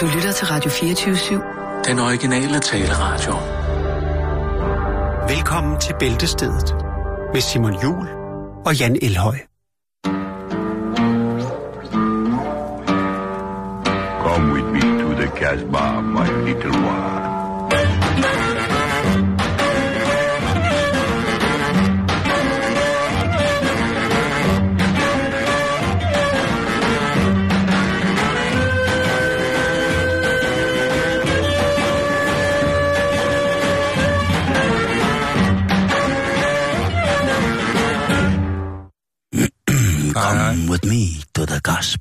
Du lytter til Radio 24-7. Den originale taleradio. Velkommen til Bæltestedet med Simon Jul og Jan Elhøj. Come with me to the Casbah, my little one.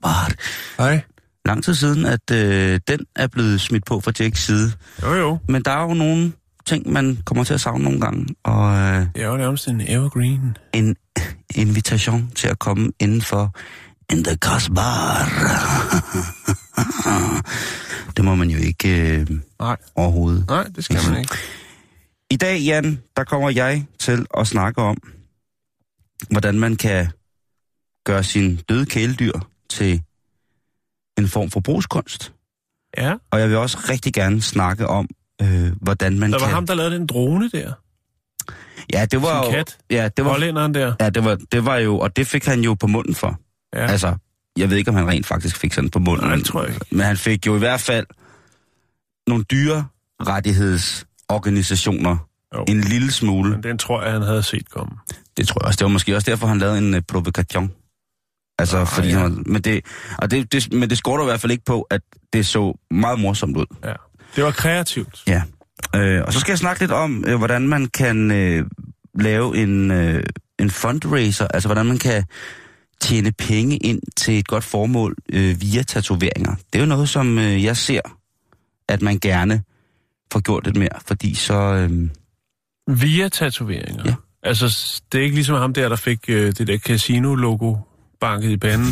Bar. Hej. Lang tid siden, at øh, den er blevet smidt på fra Jacks side. Jo, jo. Men der er jo nogle ting, man kommer til at savne nogle gange. Og øh, Det er jo nærmest en evergreen. en invitation til at komme indenfor in the gas bar. det må man jo ikke øh, Nej, overhovedet. nej, det skal man ikke. I dag, Jan, der kommer jeg til at snakke om, hvordan man kan gøre sin døde kæledyr til en form for brugskunst. Ja, Og jeg vil også rigtig gerne snakke om, øh, hvordan man der var kan... ham, der lavede den drone der. ja, det var Sin jo... kat. Ja, det var, Hollænderen der. ja det, var, det var jo... Og det fik han jo på munden for. Ja. Altså, jeg ved ikke, om han rent faktisk fik sådan på munden. Nej, tror jeg. Men han fik jo i hvert fald nogle dyre rettighedsorganisationer Jo. en lille smule. Men den tror jeg, han havde set komme. Det tror jeg også. Det var måske også derfor, han lavede en uh, provokation. Altså, Ah, fordi ja. han, men, det, og det, det, men det skorter i hvert fald ikke på, at det så meget morsomt ud. Ja. Det var kreativt. Ja. Øh, og så skal jeg snakke lidt om, øh, hvordan man kan øh, lave en, øh, en fundraiser, altså hvordan man kan tjene penge ind til et godt formål øh, via tatoveringer. Det er jo noget, som øh, jeg ser, at man gerne får gjort lidt mere, fordi så... Øh, Via tatoveringer. Ja. Altså, det er ikke ligesom ham der, der fik øh, det der casino-logo banket i panden.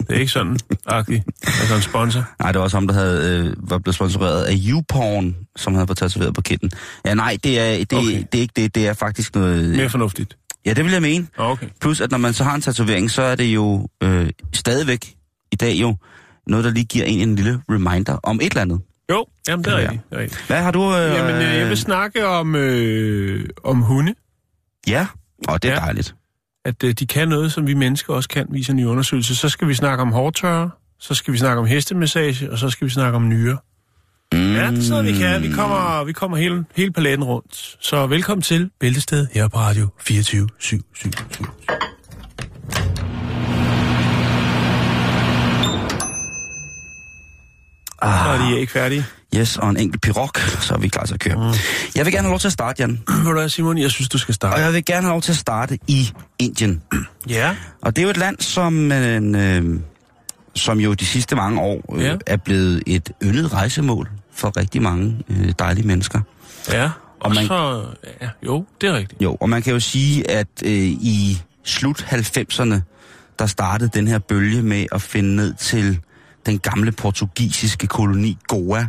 Det er ikke sådan, agtigt. Altså en sponsor. Nej, det var også ham, der havde, øh, var blevet sponsoreret af YouPorn, som havde fået tatoveret på kitten. Ja, nej, det er, det, Okay. okay. det er ikke det. Det er faktisk noget... Mere fornuftigt. Ja, det vil jeg mene. Okay. Plus, at når man så har en tatovering, så er det jo øh, stadigvæk i dag jo noget, der lige giver en en lille reminder om et eller andet. Jo, jamen det er rigtigt. Det er rigtigt. Hvad har du... Øh, Jamen, øh, jeg vil snakke om, øh, om hunde. Ja, og det er Ja. dejligt. At øh, de kan noget, som vi mennesker også kan, viser en ny undersøgelse. Så skal vi snakke om hårdtørre, så skal vi snakke om hestemassage, og så skal vi snakke om nyre. Mm. Ja, det er sådan, vi kan. Vi kommer, vi kommer hele, hele paletten rundt. Så velkommen til Bæltested her på Radio 24 7, 7, 7. Så er de ikke færdige. Yes, og en enkelt pirok, så er vi klar til at køre. Mm. Jeg vil gerne have lov til at starte, Jan. Ved du Simon? Jeg synes, du skal Og starte. jeg vil gerne have lov til at starte i Indien. Ja. Og det er jo et land, som, øh, som jo de sidste mange år øh, ja. er blevet et yndet rejsemål for rigtig mange øh, dejlige mennesker. Ja. Og, Og man- så... Ja, jo, det er rigtigt. Jo, og man kan jo sige, at øh, i slut 90'erne, der startede den her bølge med at finde ned til den gamle portugisiske koloni Goa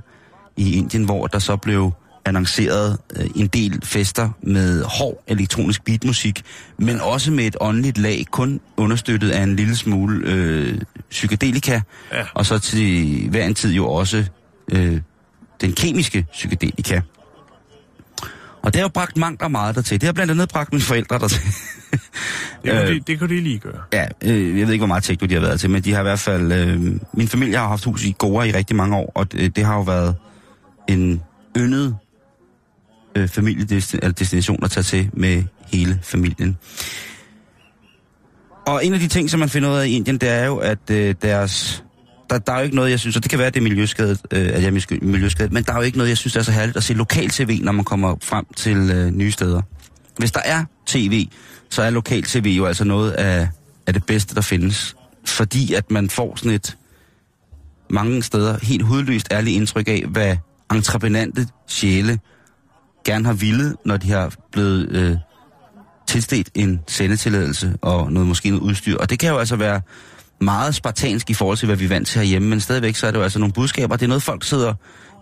i Indien, hvor der så blev annonceret øh, en del fester med hård elektronisk beatmusik, men også med et åndeligt lag, kun understøttet af en lille smule øh, psykedelika, Ja. og så til hver en tid jo også øh, den kemiske psykedelika. Og det har jo bragt mangt og meget dertil. Det har blandt andet bragt mine forældre dertil. Det kunne, Øh. de, det kunne de lige gøre. ja, øh, jeg ved ikke, hvor meget tekno de har været til, men de har i hvert fald... Øh, min familie har haft hus i Goa i rigtig mange år, og det, det har jo været en yndet øh, familiedestination at tage til med hele familien. Og en af de ting, som man finder ud af i Indien, det er jo, at øh, deres... Der, der er jo ikke noget, jeg synes, og det kan være, at det er miljøskadet, øh, at jeg er miljøskadet, men der er jo ikke noget, jeg synes, der er så herligt at se lokal-tv, når man kommer frem til øh, nye steder. Hvis der er tv, så er lokal-tv jo altså noget af, af det bedste, der findes. Fordi at man får sådan et mange steder helt hudløst ærligt indtryk af, hvad entreprenante sjæle gerne har ville, når de har blevet øh, tilstedt en sendetilladelse og noget, måske noget udstyr. Og det kan jo altså være meget spartansk i forhold til, hvad vi er vant til herhjemme, men stadigvæk så er det jo altså nogle budskaber. Det er noget, folk sidder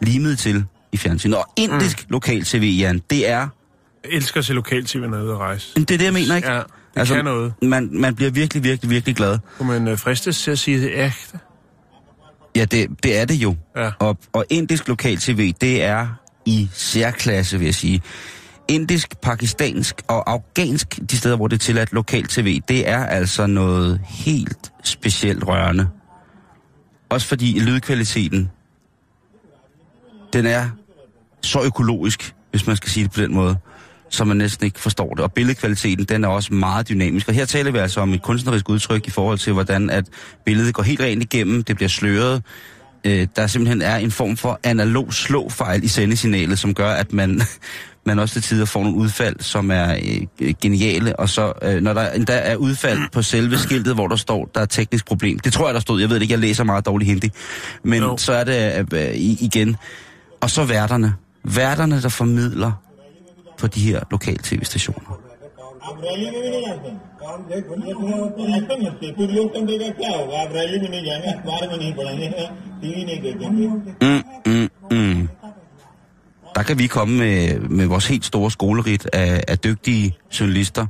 limet til i fjernsynet. Og indisk mm. lokal-tv, Jan, det er... Jeg elsker at se lokal-tv, når jeg er ude at rejse. Det er det, jeg mener, ikke? Ja, det altså, kan noget. Man, man bliver virkelig, virkelig, virkelig glad. Kunne man øh, fristes til at sige, det ægte? Ja, det, det er det jo. Ja. Og, og indisk lokal-tv, det er i særklasse, vil jeg sige. Indisk, pakistansk og afghansk, de steder, hvor det er tilladt lokal-tv, det er altså noget helt specielt rørende. Også fordi lydkvaliteten, den er så økologisk, hvis man skal sige det på den måde, så man næsten ikke forstår det. Og billedkvaliteten, den er også meget dynamisk. Og her taler vi altså om et kunstnerisk udtryk i forhold til, hvordan at billedet går helt rent igennem, det bliver sløret. Øh, der simpelthen er en form for analog slåfejl i sendesignalet, som gør, at man, man også til tider får nogle udfald, som er øh, geniale. Og så, øh, når der endda er udfald på selve skiltet, hvor der står, der er teknisk problem. Det tror jeg, der stod. Jeg ved det ikke, jeg læser meget dårligt hindi. Men Jo. så er det øh, igen. Og så værterne. Værterne, der formidler på de her lokale tv-stationer. आप रैली में भी नहीं जाते काम देख ऐसा मत कीजिए फिर लोकतंत्र का क्या होगा आप रैली में नहीं जाएंगे अखबार में नहीं पढ़ेंगे टीवी नहीं देखेंगे Mm, mm, mm. Der kan vi komme med, med vores helt store skolerit af, af dygtige journalister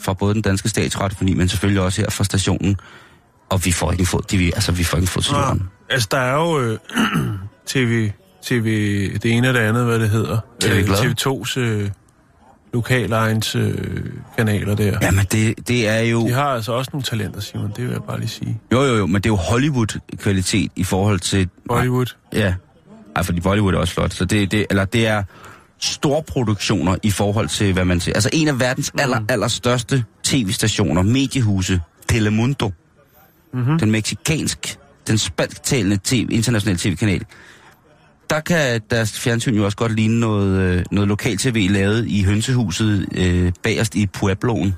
fra både den danske statsradiofoni, men selvfølgelig også her fra stationen. Og vi får ikke en fod, de, vi- altså vi får ikke en fod til Ja. jorden. Altså, der er jo øh, TV, TV, det ene og det andet, hvad det hedder. TV Glad. TV2's øh, lokalegens øh, kanaler der. Jamen det, det er jo... De har altså også nogle talenter, Simon, det vil jeg bare lige sige. Jo, jo, jo, men det er jo Hollywood-kvalitet i forhold til... Bollywood. Ja, Ej, fordi Bollywood er også flot. Så det, det, eller det er store produktioner i forhold til, hvad man ser. Altså en af verdens aller, aller største tv-stationer, mediehuse, Telemundo. Mm-hmm. Den meksikansk, den spansktalende TV, internationale tv-kanal. Der kan deres fjernsyn jo også godt ligne noget, øh, noget lokal-tv lavet i hønsehuset øh, bagerst i Puebloen.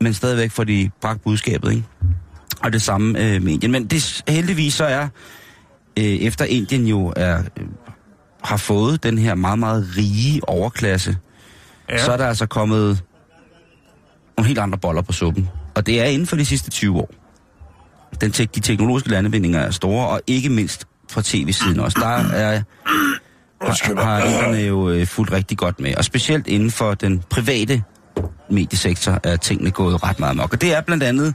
Men stadigvæk får de bragt budskabet, ikke? Og det samme øh, med Indien. Men det, heldigvis så er, øh, efter Indien jo er, øh, har fået den her meget, meget rige overklasse, Ja. så er der altså kommet nogle helt andre boller på suppen. Og det er inden for de sidste 20 år. Den tek- de teknologiske landevindinger er store, og ikke mindst fra tv-siden også. Der er, har, har inderne jo øh, fulgt rigtig godt med. Og specielt inden for den private mediesektor er tingene gået ret meget nok. Og det er blandt andet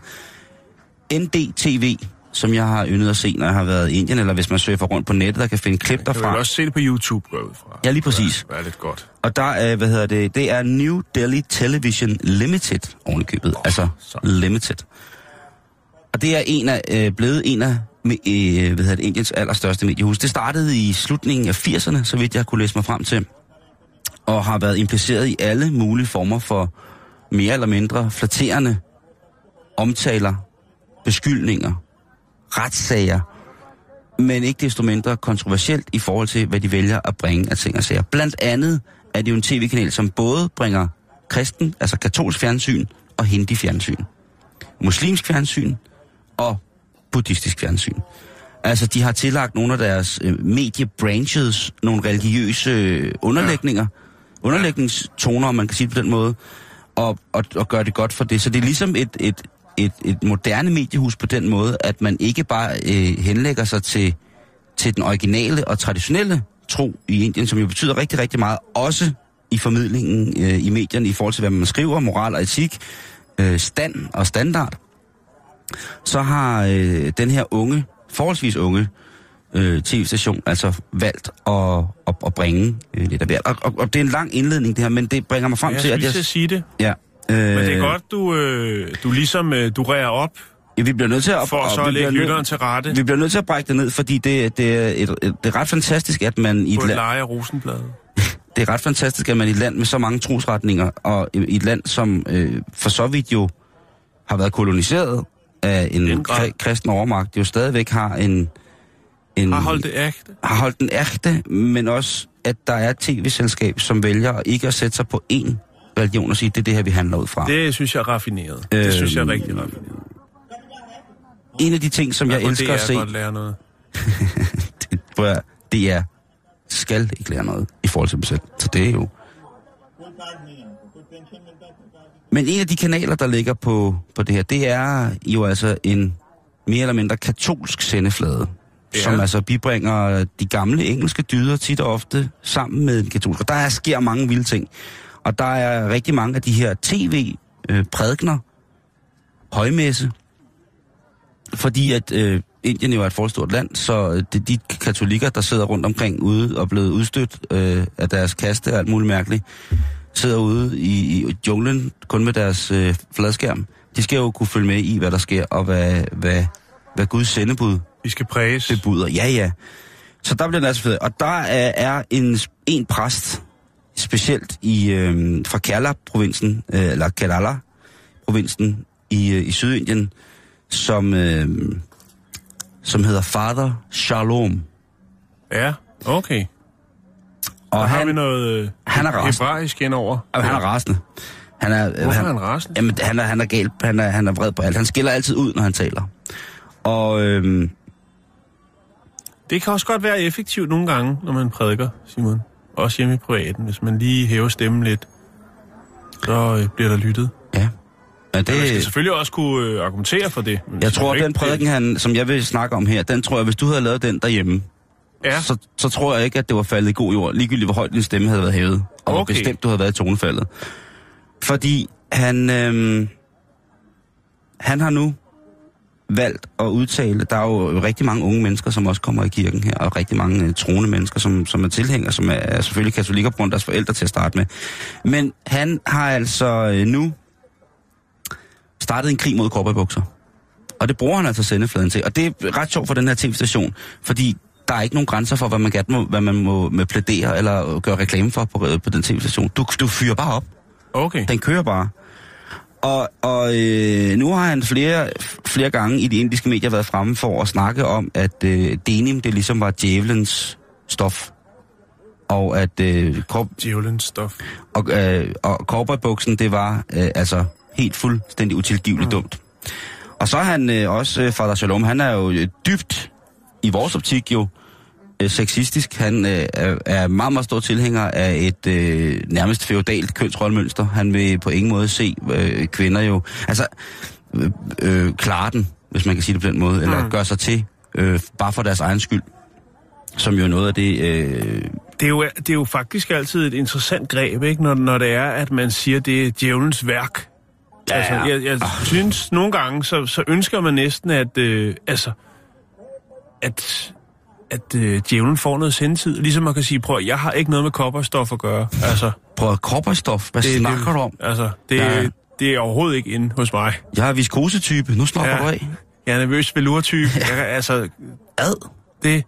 NDTV, som jeg har yndet at se, når jeg har været i Indien, eller hvis man surfer rundt på nettet og kan finde klip Kan derfra. vel også se det på YouTube, går ud fra. Ja, lige præcis. Det er lidt godt. Og der er, hvad hedder det, det er New Delhi Television Limited oven i købet. Altså Limited. Og det er en af, øh, blevet en af med, øh, hvad hedder det, Indiens allerstørste mediehus. Det startede i slutningen af 80'erne, så vidt jeg kunne læse mig frem til. Og har været impliceret i alle mulige former for mere eller mindre flatterende omtaler, beskyldninger, retssager, men ikke desto mindre kontroversielt i forhold til, hvad de vælger at bringe af ting og sager. Blandt andet er det jo en tv-kanal, som både bringer kristen, altså katolsk fjernsyn og hindi-fjernsyn. Muslimsk fjernsyn og buddhistisk fjernsyn. Altså, de har tillagt nogle af deres øh, mediebranches nogle religiøse øh, underlægninger, underlægningstoner, om man kan sige det på den måde, og, og, og gøre det godt for det. Så det er ligesom et, et, et, et moderne mediehus på den måde, at man ikke bare øh, henlægger sig til, til den originale og traditionelle tro i Indien, som jo betyder rigtig, rigtig meget, også i formidlingen øh, i medierne i forhold til, hvad man skriver, moral og etik, øh, stand og standard. Så har øh, den her unge, forholdsvis unge øh, tv-station altså valgt at, at, at bringe øh, lidt af hvert. Og, og, og det er en lang indledning det her, men det bringer mig frem Jeg til, at jeg... at sige det. Ja, øh, Men det er godt, du, øh, du ligesom øh, du rærer op Ja, vi bliver nødt til at... for så at lægge lytteren til rette Vi bliver nødt til at brække det ned, fordi det, det, er, et, et, det er ret fantastisk, at man i på et, et leje af Rosenbladet. det er ret fantastisk, at man i et land med så mange trosretninger, og i et land, som øh, for så vidt jo har været koloniseret af en kri- kristen overmagt, jo stadigvæk har en... en Har holdt det ægte. har holdt den ægte, men også, at der er et tv-selskab, som vælger ikke at sætte sig på én religion og sige, det er det her, vi handler ud fra. Det synes jeg er raffineret. Det Øhm, synes jeg er rigtig raffineret. En af de ting, som jeg Og elsker det at se... godt lære noget. det, prøv det er skal ikke lære noget i forhold til dem selv. Så det er jo... Men en af de kanaler, der ligger på, på det her, det er jo altså en mere eller mindre katolsk sendeflade. Ja. Som altså bibringer de gamle engelske dyder tit og ofte sammen med den katolske. Og der er, sker mange vilde ting. Og der er rigtig mange af de her tv-prædikner, højmesse, fordi at øh, Indien jo er et forstort land, så øh, det, de katolikker, der sidder rundt omkring ude og blevet udstødt øh, af deres kaste og alt muligt mærkeligt, sidder ude i, i junglen kun med deres øh, fladskærm. De skal jo kunne følge med i, hvad der sker, og hvad, hvad, hvad Guds sendebud Vi skal præges. bebuder. Ja, ja. Så der bliver den altså fed. Og der er, er en, en præst, specielt i, øh, fra Kerala-provinsen, øh, eller Kerala-provinsen i, øh, i Sydindien, som, øh, som hedder Father Shalom. Ja, okay. Og Og har vi han, noget øh, han er hebraisk indover. og han er rasende. Han er, Hvorfor er han rasende? Jamen, han er, han er gal. Han er, han er vred på alt. Han skiller altid ud, når han taler. Og øh, Det kan også godt være effektivt nogle gange, når man prædiker, Simon. Også hjemme i privaten. Hvis man lige hæver stemmen lidt, så øh, bliver der lyttet. ja. Ja, Det... Man skal selvfølgelig også kunne øh, argumentere for det. men jeg tror, at den prædiken, han, som jeg vil snakke om her, den tror jeg, hvis du havde lavet den derhjemme, Ja, så, så tror jeg ikke, at det var faldet i god jord, ligegyldigt hvor højt din stemme havde været hævet, og hvor Okay. bestemt du havde været i tonefaldet. Fordi han, øhm, han har nu valgt at udtale, der er jo rigtig mange unge mennesker, som også kommer i kirken her, og rigtig mange øh, troende mennesker, som, som er tilhængere, som er, er selvfølgelig katolikker på grund af deres forældre til at starte med. Men han har altså øh, nu startet en krig mod korperbukser. Og det bruger han altså sendefladen til. Og det er ret sjovt for den her tv-station, fordi der er ikke nogen grænser for, hvad man, gerne må, hvad man må med plædere eller gøre reklame for på, på den tv-station. Du, du fyrer bare op. okay. Den kører bare. Og, og øh, nu har han flere, flere gange i de indiske medier været fremme for at snakke om, at øh, denim, det ligesom var djævelens stof. Og at øh, korp, Djævelens stof. og, øh, og cowboybuksen, det var øh, altså helt fuldstændig utilgiveligt mm. dumt. Og så er han øh, også, øh, Fader Shalom, han er jo øh, dybt, i vores optik jo, øh, sexistisk. Han øh, er, er meget, meget stor tilhænger af et øh, nærmest feudalt kønsrollemønster. Han vil på ingen måde se øh, kvinder jo, altså øh, øh, klare den, hvis man kan sige det på den måde, eller Mm. gøre sig til, øh, bare for deres egen skyld. Som jo er noget af det... Øh, Det er, jo, det er jo faktisk altid et interessant greb, ikke? Når, når det er, at man siger, det er djævelens værk. Ja, Altså, jeg, jeg synes nogle gange, så, så ønsker man næsten, at, øh, altså, at, at øh, djævlen får noget sendtid. Ligesom man kan sige, prøv, jeg har ikke noget med kopperstof at gøre. Altså, prøv kopperstof, hvad det, snakker du om? Altså, det, Ja. det er overhovedet ikke inde hos mig. Jeg er viskosetype, nu slapper Ja. du af. Jeg er nervøs velurtype. Jeg, altså, Ad. det...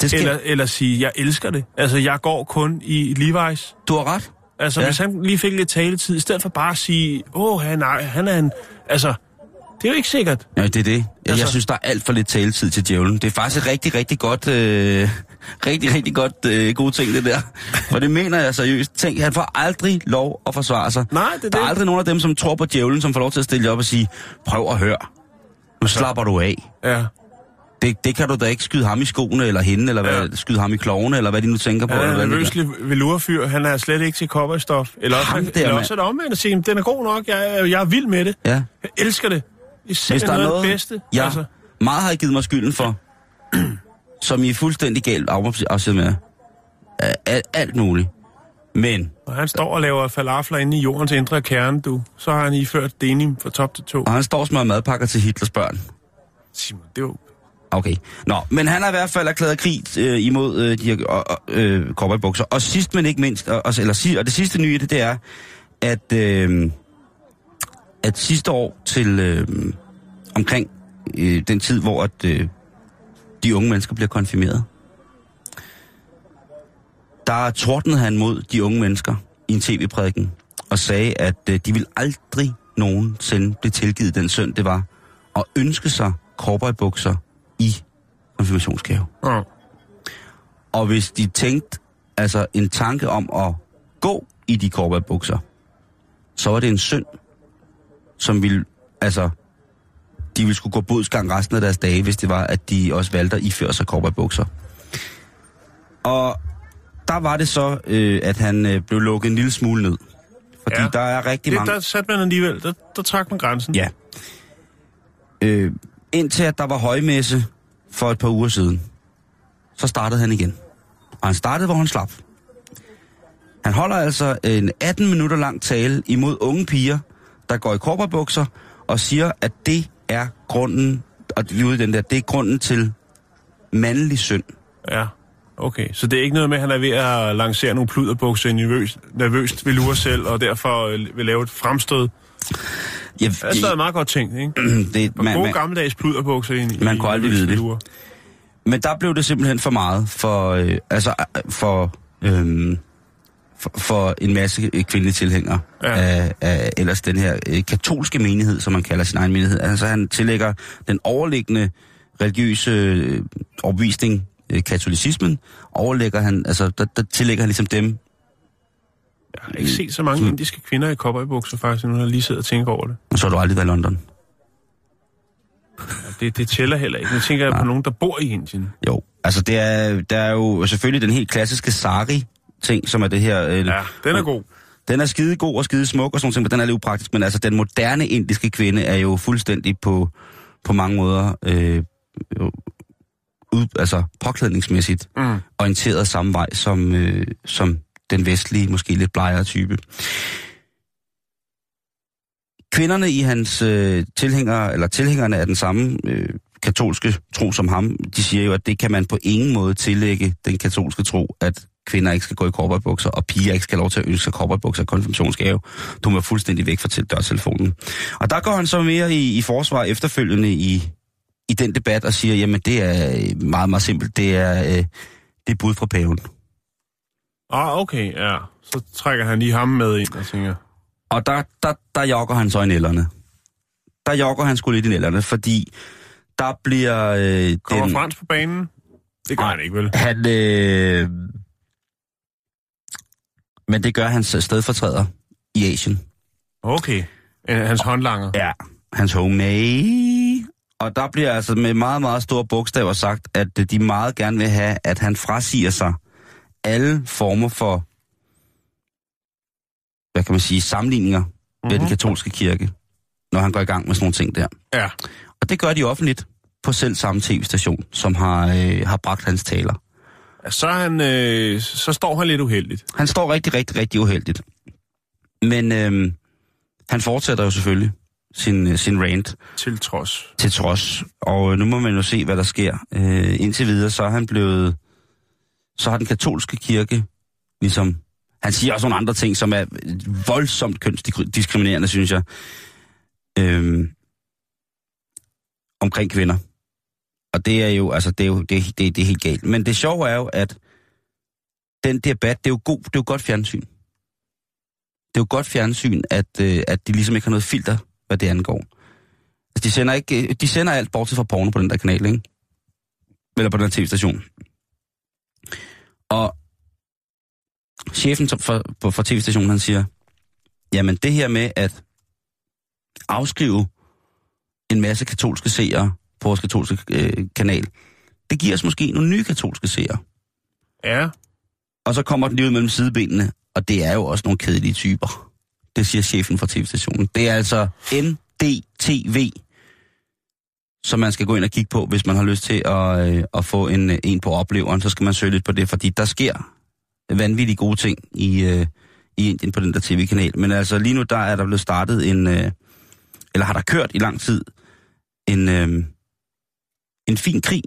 Det skal... Eller, eller sige, jeg elsker det. Altså, jeg går kun i Levi's. Du har ret. Altså, Ja. hvis han lige fik lidt taletid, i stedet for bare at sige, åh, han, nej, han er en... Altså, det er jo ikke sikkert. Ja, det er det. Jeg, altså... jeg Altså- synes, der er alt for lidt taletid til djævlen. Det er faktisk et rigtig, rigtig godt, øh, rigtig, rigtig godt øh, gode ting, det der. For det mener jeg seriøst. Tænk, han får aldrig lov at forsvare sig. Nej, det er Der er det. aldrig nogen af dem, som tror på djævlen, som får lov til at stille op og sige, prøv at høre. Nu slapper du af. Ja. Det, det kan du da ikke skyde ham i skoene, eller hende, eller hvad, Ja. skyde ham i klovene, eller hvad de nu tænker på. Han er eller en hvad det nervøs velurfyr. Han er slet ikke til kopperstof. Eller også, Ham han, der, eller også er det omvendt at sige, den er god nok. Jeg, er- jeg er vild med det. Ja. Jeg elsker det. Hvis der er noget, bedste. ja, Altså, meget har givet mig skylden for, som I er fuldstændig galt afsæt med. Af- Alt muligt. Men, når han står og laver falafler inde i jordens indre kerne, du, så har han iført denim fra top til to. og han står og smører madpakker til Hitlers børn. Simon, det jo... Okay. Nå, men han har i hvert fald erklæret krig øh, imod øh, de her øh, cowboybukser. Og sidst, men ikke mindst, og, og, eller, og det sidste nye det, det er, at, øh, at sidste år til øh, omkring øh, den tid, hvor at, øh, de unge mennesker bliver konfirmeret, der tordnede han mod de unge mennesker i en tv-prædiken og sagde, at øh, de vil aldrig nogensinde blive tilgivet den synd, det var at ønske sig cowboybukser i konfirmationsgave. Ja. Og hvis de tænkte altså en tanke om at gå i de cowboybukser, så var det en synd, som ville, altså, de ville skulle gå bodsgang resten af deres dage, hvis det var, at de også valgte at iføre sig cowboybukser. Og der var det så, øh, at han øh, blev lukket en lille smule ned. Fordi ja. Der er rigtig Det, mange... der satte man alligevel, der, der trak man grænsen. Ja. Øh, indtil at der var højmesse for et par uger siden, så startede han igen. Og han startede, hvor han slap. Han holder altså en 18 minutter lang tale imod unge piger, der går i korperbukser, og siger, at det er grunden, og vi ude den der, det er grunden til mandlig synd. Ja, okay. Så det er ikke noget med, at han er ved at lancere nogle pluderbukser nervøst, nervøst vil lure selv, og derfor øh, vil lave et fremstød. Ja, Det er stadig meget godt tænkt, ikke? det, man, gode man, gammeldags pluderbukser ind i Man kunne aldrig vide det. velour. men der blev det simpelthen for meget for, øh, altså, øh, for, øh, for, for en masse øh, kvindelige tilhængere Ja. ja. af, af ellers den her øh, katolske menighed, som man kalder sin egen menighed. Altså han tillægger den overliggende religiøse øh, overbevisning, øh, katolicismen, overlægger han, altså der, der tillægger han ligesom dem Jeg har ikke set så mange indiske kvinder i cowboybukser, faktisk, nu har jeg lige siddet og tænkt over det. Og så har du aldrig været i London. Det, det tæller heller ikke. Nu tænker jeg på nogen, der bor i Indien. Jo, altså det er, der er jo selvfølgelig den helt klassiske sari-ting, som er det her... Øh, Ja, den er god. Den er skide god og skide smuk og sådan noget, men den er lidt upraktisk. Men altså, den moderne indiske kvinde er jo fuldstændig på, på mange måder... Øh, ud, altså påklædningsmæssigt Mm. orienteret samme vej som, øh, som den vestlige, måske lidt blegere type. Kvinderne i hans øh, tilhængere, eller tilhængerne af den samme øh, katolske tro som ham, de siger jo, at det kan man på ingen måde tillægge den katolske tro, at kvinder ikke skal gå i korporatbukser, og piger ikke skal have lov til at ønske sig korporatbukser i konfirmationsgave. Du må fuldstændig væk fra til dørtelefonen. Og der går han så mere i, i forsvar efterfølgende i, i den debat og siger, jamen det er øh, meget, meget simpelt. Det er, øh, det er bud fra paven. Ah, okay, ja. Så trækker han lige ham med ind og tænker, Og der, der, der jogger han så i nælderne. Der jogger han sgu lidt i nælderne, fordi der bliver... Øh, kommer den, Frans på banen? Det gør Nej. han ikke, vel? Han... Øh, men det gør hans stedfortræder i Asien. Okay. Øh, Hans håndlanger. Ja, hans homemade. Og der bliver altså med meget, meget store bogstaver sagt, at øh, de meget gerne vil have, at han frasiger sig alle former for, hvad kan man sige, sammenligninger mm-hmm. med den katolske kirke, når han går i gang med sådan nogle ting der. Ja. Og det gør de offentligt på selv samme tv-station, som har, øh, har bragt hans taler. Så, han, øh, så står han lidt uheldigt. Han står rigtig, rigtig, rigtig uheldigt. Men øh, han fortsætter jo selvfølgelig sin, øh, sin rant Til trods. til trods. Og øh, nu må man jo se, hvad der sker. Øh, indtil videre, så er han blevet... Så har den katolske kirke ligesom... Han siger også nogle andre ting, som er voldsomt kønsdiskriminerende, synes jeg. Øh, omkring kvinder. Og det er jo, altså, det er jo det, det, det er helt galt. Men det sjove er jo, at den debat, det er jo, god, det er jo godt fjernsyn. Det er jo godt fjernsyn, at, øh, at de ligesom ikke har noget filter, hvad det angår. Altså, de sender, ikke, øh, de sender alt bortset fra porno på den der kanal, ikke? Eller på den der tv-station. Og chefen som for, på, for tv-stationen, han siger, jamen det her med at afskrive en masse katolske seere på vores katolske øh, kanal, det giver os måske nogle nye katolske seere. Ja. Og så kommer den lige ud mellem sidebenene, og det er jo også nogle kedelige typer. Det siger chefen for tv-stationen. Det er altså NDTV, som man skal gå ind og kigge på, hvis man har lyst til at, øh, at få en, øh, en på opleveren. Så skal man søge lidt på det, fordi der sker vanvittigt gode ting i, øh, i Indien på den der tv-kanal. Men altså lige nu, der er der blevet startet en, øh, eller har der kørt i lang tid, en, øh, en fin krig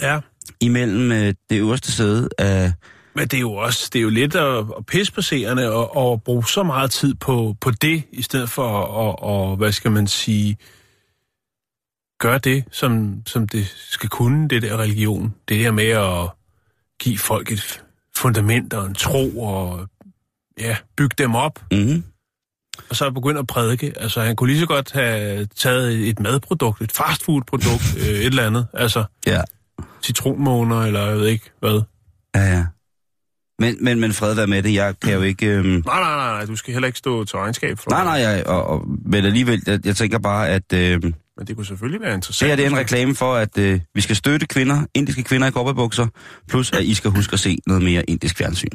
Ja. imellem øh, det øverste sæde af Men det er jo også, det er jo lidt at, at pisse på seerne og, og bruge så meget tid på, på det, i stedet for at, og, hvad skal man sige, gøre det, som, som det skal kunne, det der religion. Det der med at give folk et fundament og en tro og ja, bygge dem op, Mm-hmm. Og så begynde at prædike. Altså, han kunne lige så godt have taget et madprodukt, et fastfoodprodukt, øh, et eller andet. Altså, Ja. citronmåner, eller jeg ved ikke hvad. Ja, ja. Men, men, men fred være med det. Jeg kan jo ikke... Øhm... Nej, nej, nej, du skal heller ikke stå til regnskab for Nej, nej, jeg, og, og, men alligevel, jeg, jeg tænker bare, at øh, det Men det kunne selvfølgelig være interessant. her det er en reklame for, at øh, vi skal støtte kvinder, indiske kvinder i kopperbukser, plus at I skal huske at se noget mere indisk fjernsyn.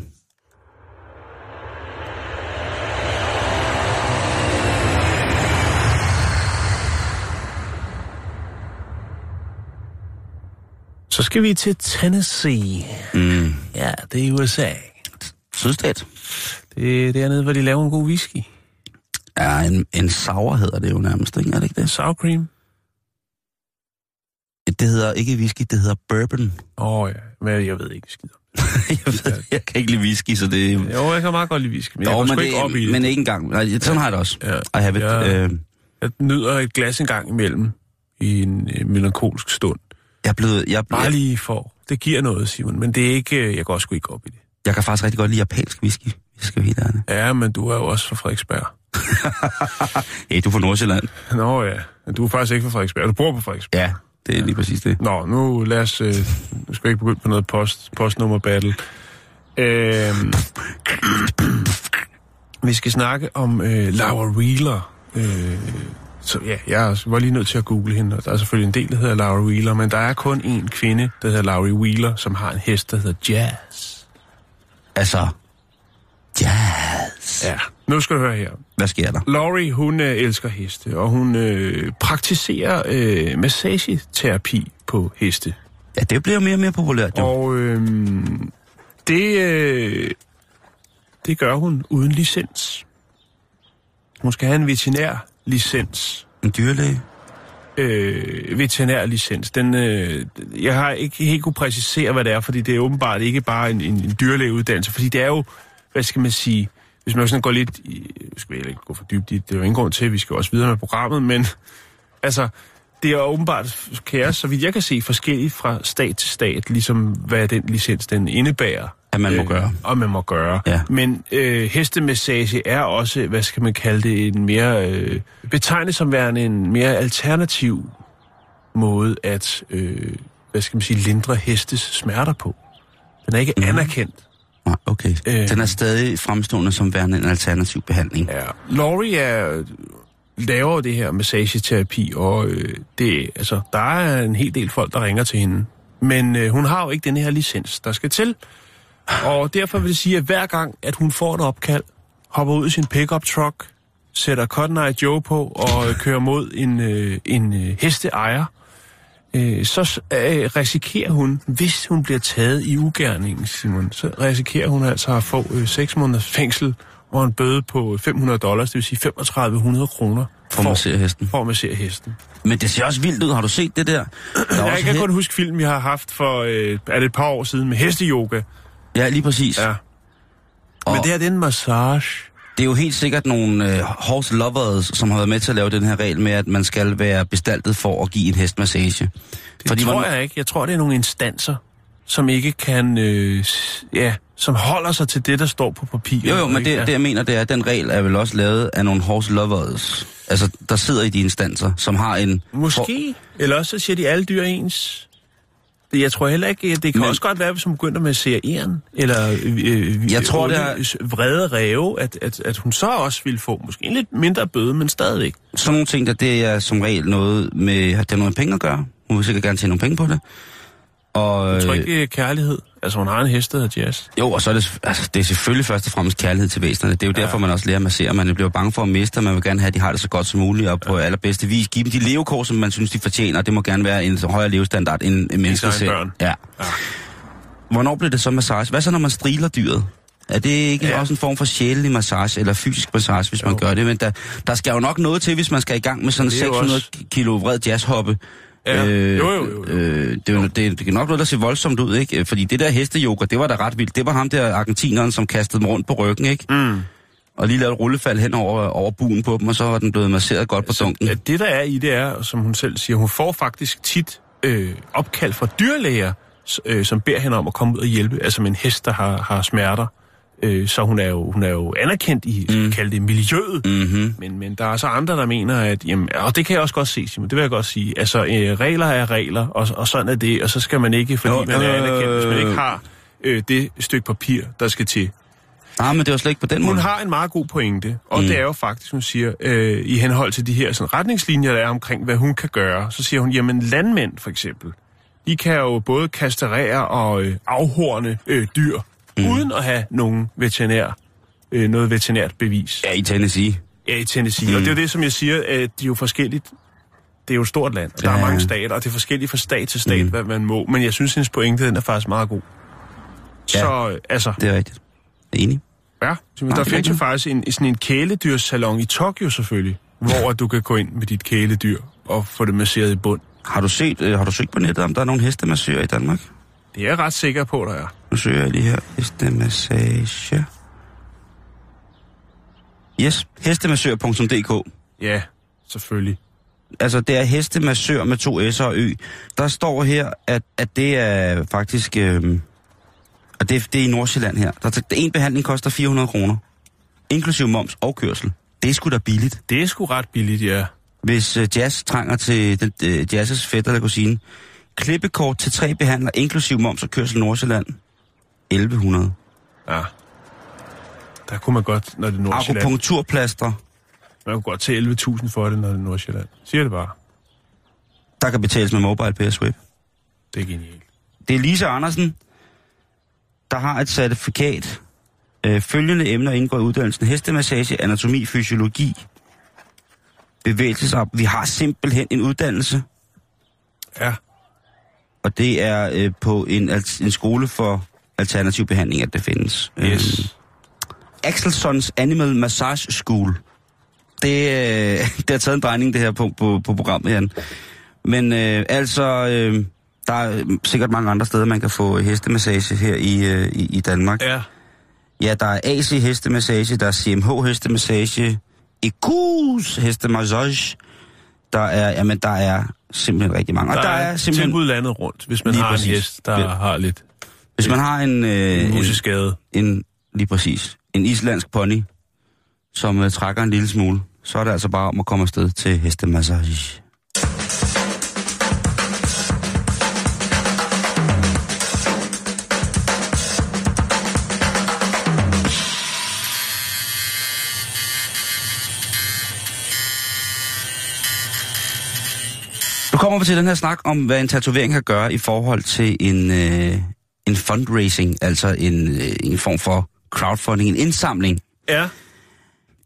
Så skal vi til Tennessee. Mm. Ja, det er i USA. Sydstat. Det er dernede, hvor de laver en god whisky. Ja, en, en sour hedder det jo nærmest, ikke? Er det ikke det? Sour cream. Det hedder ikke whisky, det hedder bourbon. Åh oh, ja, men jeg ved ikke skidt om jeg, ved, jeg kan ikke lide whisky, så det... Jo, jeg kan meget godt lide whisky, men jeg Jo, går men, ikke op i det, men ikke engang. Nej, sådan har jeg det også. Ja. I have it. Ja. Øh, Jeg nyder et glas en gang imellem i en øh, melankolsk stund. Jeg, er blevet, jeg, er Bare blevet, lige for. Det giver noget, Simon, men det er ikke... øh, Jeg går sgu ikke op i det. jeg kan faktisk rigtig godt lide japansk whisky, jeg skal helt ærlig. Ja, men du er jo også fra Frederiksberg. Hey, du er fra Nordsjælland. Nå ja, men du er faktisk ikke fra Frederiksberg. Du bor på Frederiksberg. Ja, det er lige præcis det. Nå, nu lad os... Øh, nu skal vi ikke begynde på noget post, postnummer battle. Øh, vi skal snakke om øh, Laura Wheeler. Øh, så ja, jeg var lige nødt til at google hende, og der er selvfølgelig en del, der hedder Laura Wheeler, men der er kun en kvinde, der hedder Laura Wheeler, som har en hest, der hedder Jazz. Altså, jazz. Ja, nu skal du høre her. Hvad sker der? Laurie, hun øh, elsker heste, og hun øh, praktiserer øh, massageterapi på heste. Ja, det bliver mere og mere populært, jo. Og øh, det, øh, det gør hun uden licens. Hun skal have en veterinær licens. En dyrlæge. Øh, veterinær licens. Den, øh, jeg har ikke helt kunne præcisere, hvad det er, fordi det er åbenbart ikke bare en, en, en dyrlægeuddannelse, fordi det er jo, hvad skal man sige, hvis man sådan går lidt, i, skal jeg ikke gå for dybt i, det er jo ingen grund til, vi skal også videre med programmet, men altså, det er åbenbart, kan jeg, så vidt jeg kan se, forskelligt fra stat til stat, ligesom hvad den licens den indebærer. At man må gøre. Og man må gøre. Ja. Men øh, hestemassage er også, hvad skal man kalde det, en mere, øh, betegnet som værende en mere alternativ måde at, øh, hvad skal man sige, lindre hestes smerter på. Den er ikke mm. anerkendt. Nej, okay. Øh. Den er stadig fremstående som værende en alternativ behandling. Ja. Laurie er, laver det her massageterapi, og øh, det, altså, der er en hel del folk, der ringer til hende. Men øh, hun har jo ikke den her licens, der skal til. Og derfor vil det sige, at hver gang, at hun får et opkald, hopper ud i sin pickup truck, sætter Cotton Eye Joe på og øh, kører mod en, øh, en øh, hesteejer, øh, så øh, risikerer hun, hvis hun bliver taget i ugærningen, Simon, så risikerer hun altså at få øh, 6 måneders fængsel og en bøde på 500 dollars, det vil sige 3500 kroner For at massere hesten. For at massere hesten. Men det ser også vildt ud. Har du set det der? der er Jeg kan he- kun huske film, vi har haft for øh, er det et par år siden med hesteyoga. Ja, lige præcis. Ja. Og Men det her, det er en massage. det er jo helt sikkert nogle øh, horse lovers, som har været med til at lave den her regel med, at man skal være bestaltet for at give en hestmassage. Det Fordi tror jeg ikke. Jeg tror, det er nogle instanser, som ikke kan, øh, ja, som holder sig til det, der står på papiret. Jo, jo, men det, det jeg mener, det er, at den regel er vel også lavet af nogle horse lovers. Altså, der sidder i de instanser, som har en... Måske. Eller også så siger de, alle dyr ens. Det- Jeg tror heller ikke, det kan Men- også godt være, hvis hun begynder med at se æren, eller øh, Jeg tror, det onde, vrede ræve, at, at, at hun så også ville få måske en lidt mindre bøde, men stadigvæk. Sådan nogle ting, der det er som regel noget med... Det har noget med penge at gøre. Hun vil sikkert gerne tjene nogle penge på det. Og, Jeg tror ikke, det er kærlighed. Altså, hun har en hest, der Jazz. Jo, og så er det, altså, det er selvfølgelig først og fremmest kærlighed til væsenerne. Det er jo ja. derfor, man også lærer at massere. Man bliver bange for at miste, og man vil gerne have, at de har det så godt som muligt, og på ja. allerbedste vis give dem de levekår, som man synes, de fortjener. Det må gerne være en højere levestandard end en menneske selv. børn. Ja. Ja. Hvornår bliver det så massage? Hvad så, når man striler dyret? Er det ikke ja. Også en form for sjælelig massage, eller fysisk massage, hvis jo. man gør det? Men der, der skal jo nok noget til, hvis man skal i gang med sådan Det er jo 600 også- kilo vred jazzhoppe. Ja. Jo, jo, jo, jo. Øh, det, er jo, det, det er nok noget, der ser voldsomt ud, ikke? Fordi det der hesteyoga, det var da ret vildt. Det var ham der argentineren, som kastede dem rundt på ryggen, ikke? Mm. Og lige lavede rullefald hen over, over buen på dem, og så var den blevet masseret godt på dunken. Ja, det der er i det er, som hun selv siger, hun får faktisk tit øh, opkald fra dyrlæger, øh, som beder hende om at komme ud og hjælpe, altså med en hest, der har, har smerter. Øh, så hun er, jo, hun er jo anerkendt i, mm. kalde det, miljøet. Mm-hmm. Men, men der er så andre, der mener, at, jamen, og det kan jeg også godt se, Simon, det vil jeg godt sige. Altså, øh, regler er regler, og, og sådan er det, og så skal man ikke, fordi jo, man er øh, anerkendt, hvis man ikke har øh, det stykke papir, der skal til. Ah, men det var slet ikke på den Hun måde. har en meget god pointe, og mm. det er jo faktisk, hun siger, øh, i henhold til de her sådan, retningslinjer, der er omkring, hvad hun kan gøre, så siger hun, jamen landmænd for eksempel, de kan jo både kastrere og øh, afhorne øh, dyr, mm. uden at have nogen veterinær, øh, noget veterinært bevis. Ja, i Tennessee. Ja, i Tennessee. Mm. Og det er jo det, som jeg siger, at de er jo forskelligt. Det er jo et stort land, og der Ja. er mange stater, og det er forskelligt fra stat til stat, Mm. hvad man må. Men jeg synes, hendes pointe, den er faktisk meget god. Ja. Så, øh, altså, Det er rigtigt. Jeg er enig. Ja, Nej, der er findes jo faktisk en, sådan en kæledyrssalon i Tokyo selvfølgelig, hvor du kan gå ind med dit kæledyr og få det masseret i bund. Har du set, øh, har du søgt på nettet, om der er nogle hestemassører i Danmark? Det er jeg ret sikker på, der er. Nu søger jeg lige her. Hestemassage. Yes, hestemassør.dk. Ja, selvfølgelig. Altså, det er hestemassør med to S og Ø. Der står her, at, at det er faktisk... Øh, og det, det er i Nordsjælland her. Der, en behandling koster 400 kroner. Inklusiv moms og kørsel. Det er sgu da billigt. Det er sgu ret billigt, ja. Hvis øh, jazz trænger til den, øh, jazzes fætter eller kusine. Klippekort til tre behandler, inklusiv moms og kørsel i Nordsjælland. 1100. Ja. Der kunne man godt, når det er Nordsjælland. Akupunkturplaster, Man kunne godt tage 11.000 for det, når det er Nordsjælland. Siger det bare. der kan betales med mobile pay swip. Det er genialt. Det er Lise Andersen, der har et certifikat. Øh, følgende emner indgår i uddannelsen. Hestemassage, anatomi, fysiologi, bevægelsesop. Vi har simpelthen en uddannelse, Ja. Og det er øh, på en, en skole for alternativ behandling, at det findes. Yes. Øhm, Axelsons Animal Massage School. Det, øh, det har taget en drejning, det her på, på, på programmet, Jan. Men øh, altså, øh, der er sikkert mange andre steder, man kan få hestemassage her i, øh, i, i Danmark. Ja. Ja, der er AC hestemassage, der er CMH hestemassage, EQ's hestemassage. Der er, jamen, der er simpelthen rigtig mange. Der, Og der er, er simpelthen, tilbud landet rundt, hvis man Lige har præcis. en hest, der Ja. har lidt hvis man har en, øh, en, museskade. en, lige præcis, en islandsk pony, som øh, trækker en lille smule, så er det altså bare om at komme afsted til hestemassage. Kommer vi til den her snak om, hvad en tatovering kan gøre i forhold til en, øh, en fundraising, altså en, øh, en form for crowdfunding, en indsamling. Ja.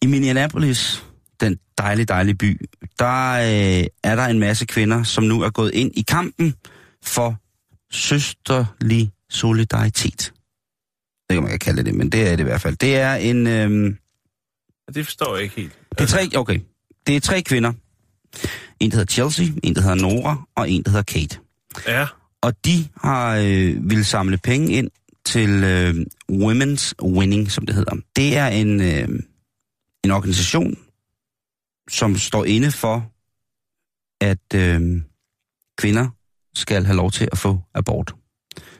I Minneapolis, den dejlige, dejlige by, der øh, er der en masse kvinder, som nu er gået ind i kampen for søsterlig solidaritet. Det kan man ikke kalde det, men det er det i hvert fald. Det er en... Øh, Det forstår jeg ikke helt. det er tre, okay. Det er tre kvinder. En, der hedder Chelsea, en, der hedder Nora, og en, der hedder Kate. Ja. Og de har øh, ville samle penge ind til øh, Women's Winning, som det hedder. Det er en, øh, en organisation, som står inde for, at øh, kvinder skal have lov til at få abort.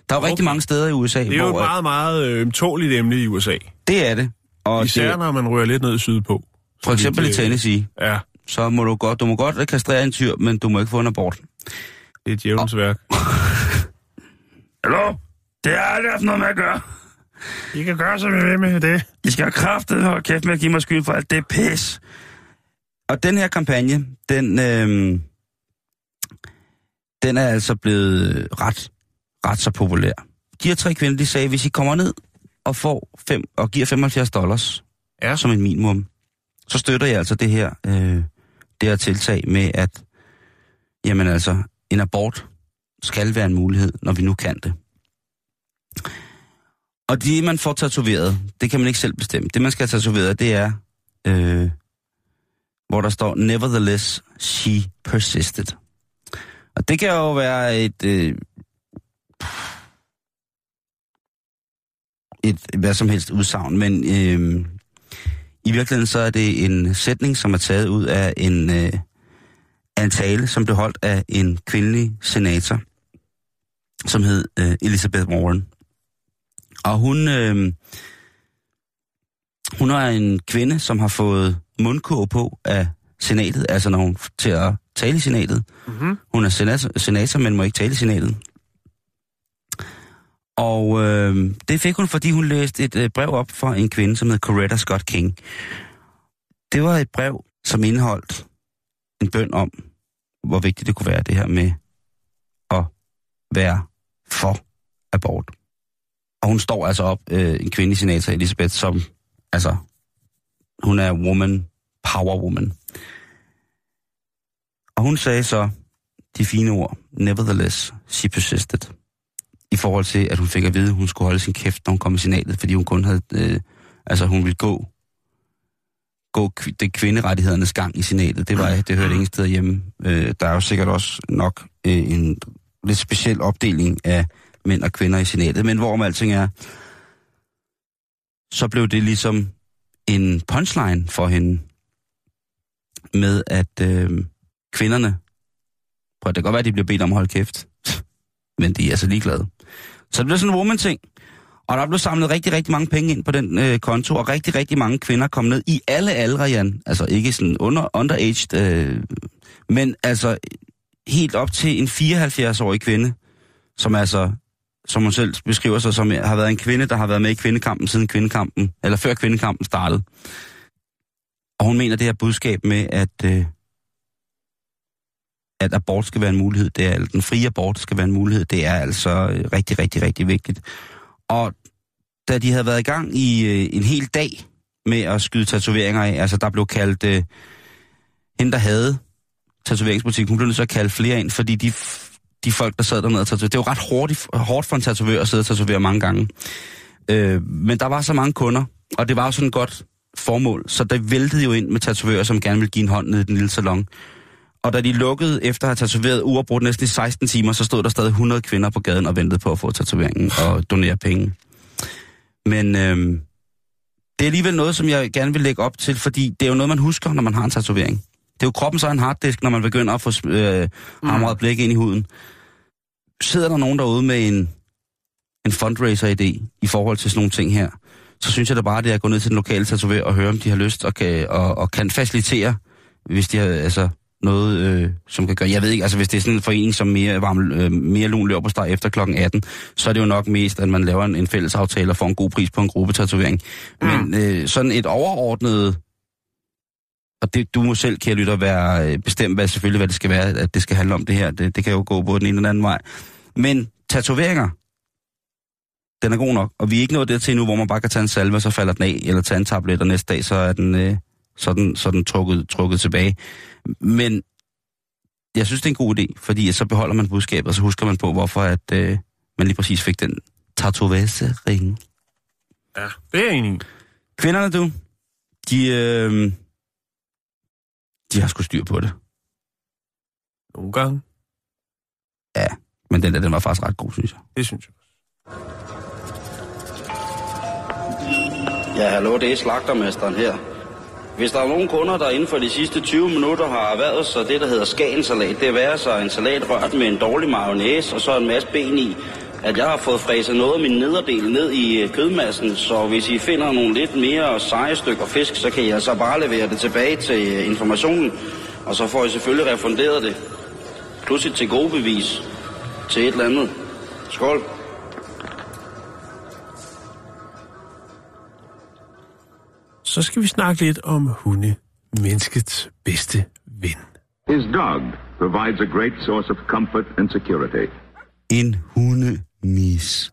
Der er jo okay. rigtig mange steder i USA, Det er jo et hvor at- meget, meget øh, ømtåligt emne i USA. det er det. Og Især det, når man rører lidt ned sydpå. for eksempel i det, Tennessee, Ja, så må du godt, du må godt kastrere en tyr, men du må ikke få en abort. det er djævelens værk. Hallo? Det har aldrig haft noget med at gøre. I kan gøre, som I vil med det. I skal have kraftet og kæft med at give mig skyld for alt det pis. Og den her kampagne, den, øh, den er altså blevet ret, ret så populær. De her tre kvinder, de sagde, hvis I kommer ned og får fem, og giver 75 dollars Ja. som en minimum, så støtter jeg altså det her, øh, det her tiltag med, at jamen altså, en abort skal være en mulighed, når vi nu kan det. Og det, man får tatoveret, det kan man ikke selv bestemme. Det, man skal have tatoveret, det er, øh, hvor der står, nevertheless, she persisted. Og det kan jo være et, øh, et hvad som helst udsagn, men øh, i virkeligheden så er det en sætning, som er taget ud af en, øh, af en tale, som blev holdt af en kvindelig senator, som hed øh, Elizabeth Warren. Og hun, øh, hun er en kvinde, som har fået mundkurv på af senatet, altså når hun til at tale i senatet. Mm-hmm. Hun er senator, senator men må ikke tale i senatet. Og øh, det fik hun, fordi hun læste et øh, brev op fra en kvinde, som hed Coretta Scott King. Det var et brev, som indeholdt en bøn om, hvor vigtigt det kunne være det her med at være for abort. Og hun står altså op, øh, en kvinde i senator, Elisabeth, som, altså, hun er woman, power woman. Og hun sagde så de fine ord, nevertheless, she persisted. I forhold til, at hun fik at vide, at hun skulle holde sin kæft, når hun kom i senatet, fordi hun kun havde, øh, altså hun ville gå, gå kv- det kvinderettighedernes gang i senatet. Det, var, det hørte ingen steder hjemme. Øh, der er jo sikkert også nok øh, en lidt speciel opdeling af mænd og kvinder i senatet. Men hvorom alting er, så blev det ligesom en punchline for hende med, at øh, kvinderne, prøv, det kan godt være, at de bliver bedt om at holde kæft, men de er så ligeglade. Så det blev sådan en woman-ting. Og der blev samlet rigtig, rigtig mange penge ind på den øh, konto, og rigtig, rigtig mange kvinder kom ned i alle aldre, Jan. Altså ikke sådan under, underaged, øh, men altså helt op til en 74-årig kvinde, som altså, som hun selv beskriver sig som, har været en kvinde, der har været med i kvindekampen siden kvindekampen, eller før kvindekampen startede. Og hun mener det her budskab med, at, øh, at abort skal være en mulighed, det er, eller den frie abort skal være en mulighed, det er altså øh, rigtig, rigtig, rigtig vigtigt. Og da de havde været i gang i øh, en hel dag med at skyde tatoveringer af, altså der blev kaldt, øh, hende der havde tatoveringsbutik, hun blev nødt til at kalde flere ind, fordi de, de folk, der sad dernede og tatoverede, det var ret hårdt, hårdt for en tatovør at sidde og tatovere mange gange. Øh, men der var så mange kunder, og det var jo sådan et godt formål, så der væltede jo ind med tatovører, som gerne ville give en hånd ned i den lille salon. Og da de lukkede efter at have tatoveret uafbrudt næsten i 16 timer, så stod der stadig 100 kvinder på gaden og ventede på at få tatoveringen og donere penge. Men øhm, det er alligevel noget, som jeg gerne vil lægge op til, fordi det er jo noget, man husker, når man har en tatovering. Det er jo kroppen så en harddisk, når man begynder at få øh, hamret blik ind i huden. Sidder der nogen derude med en, en fundraiser-idé i forhold til sådan nogle ting her, så synes jeg da bare, det er at gå ned til den lokale tatovør og høre, om de har lyst og kan, og, og kan facilitere, hvis de har, altså, noget, øh, som kan gøre... Jeg ved ikke, altså hvis det er sådan en forening, som mere, varm, øh, mere lun løber på steg efter kl. 18, så er det jo nok mest, at man laver en, en fælles aftale og får en god pris på en gruppetatovering. Mm. Men øh, sådan et overordnet... Og det, du må selv, kære lytter, være øh, bestemt, hvad, selvfølgelig, hvad det skal være, at det skal handle om det her. Det, det kan jo gå på den ene eller anden vej. Men tatoveringer, den er god nok. Og vi er ikke nået dertil nu, hvor man bare kan tage en salve, så falder den af, eller tage en tablet, og næste dag, så er den, øh, så er den, så den trukket, trukket tilbage. Men jeg synes, det er en god idé, fordi så beholder man budskabet, og så husker man på, hvorfor at, øh, man lige præcis fik den tatovase-ring. Ja, det er jeg enig. Kvinderne, du, de, øh, de har sgu styr på det. Nogle gange. Ja, men den der, den var faktisk ret god, synes jeg. Det synes jeg. Ja, hallo, det er slagtermesteren her. Hvis der er nogen kunder, der inden for de sidste 20 minutter har erhvervet sig det, der hedder skagensalat, det er sig en salat rørt med en dårlig mayonnaise og så en masse ben i, at jeg har fået fræset noget af min nederdel ned i øh, kødmassen, så hvis I finder nogle lidt mere seje stykker fisk, så kan jeg så bare levere det tilbage til øh, informationen, og så får I selvfølgelig refunderet det. Plus et til gode bevis til et eller andet. Skål. Så skal vi snakke lidt om hunde. Menneskets bedste ven. His dog provides a great source of comfort and security. En hundemis.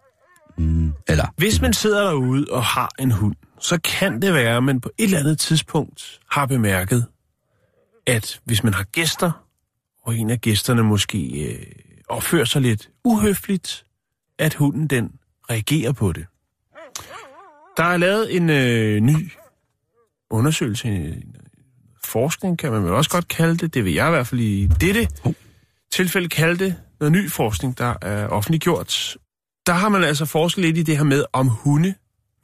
Mm, eller, Hvis man sidder derude og har en hund, så kan det være, at man på et eller andet tidspunkt har bemærket, at hvis man har gæster, og en af gæsterne måske øh, opfører sig lidt uhøfligt, at hunden den reagerer på det. Der er lavet en øh, ny undersøgelse, en forskning kan man vel også godt kalde det, det vil jeg i hvert fald i dette tilfælde kalde det, noget ny forskning, der er offentliggjort. Der har man altså forsket lidt i det her med, om hunde,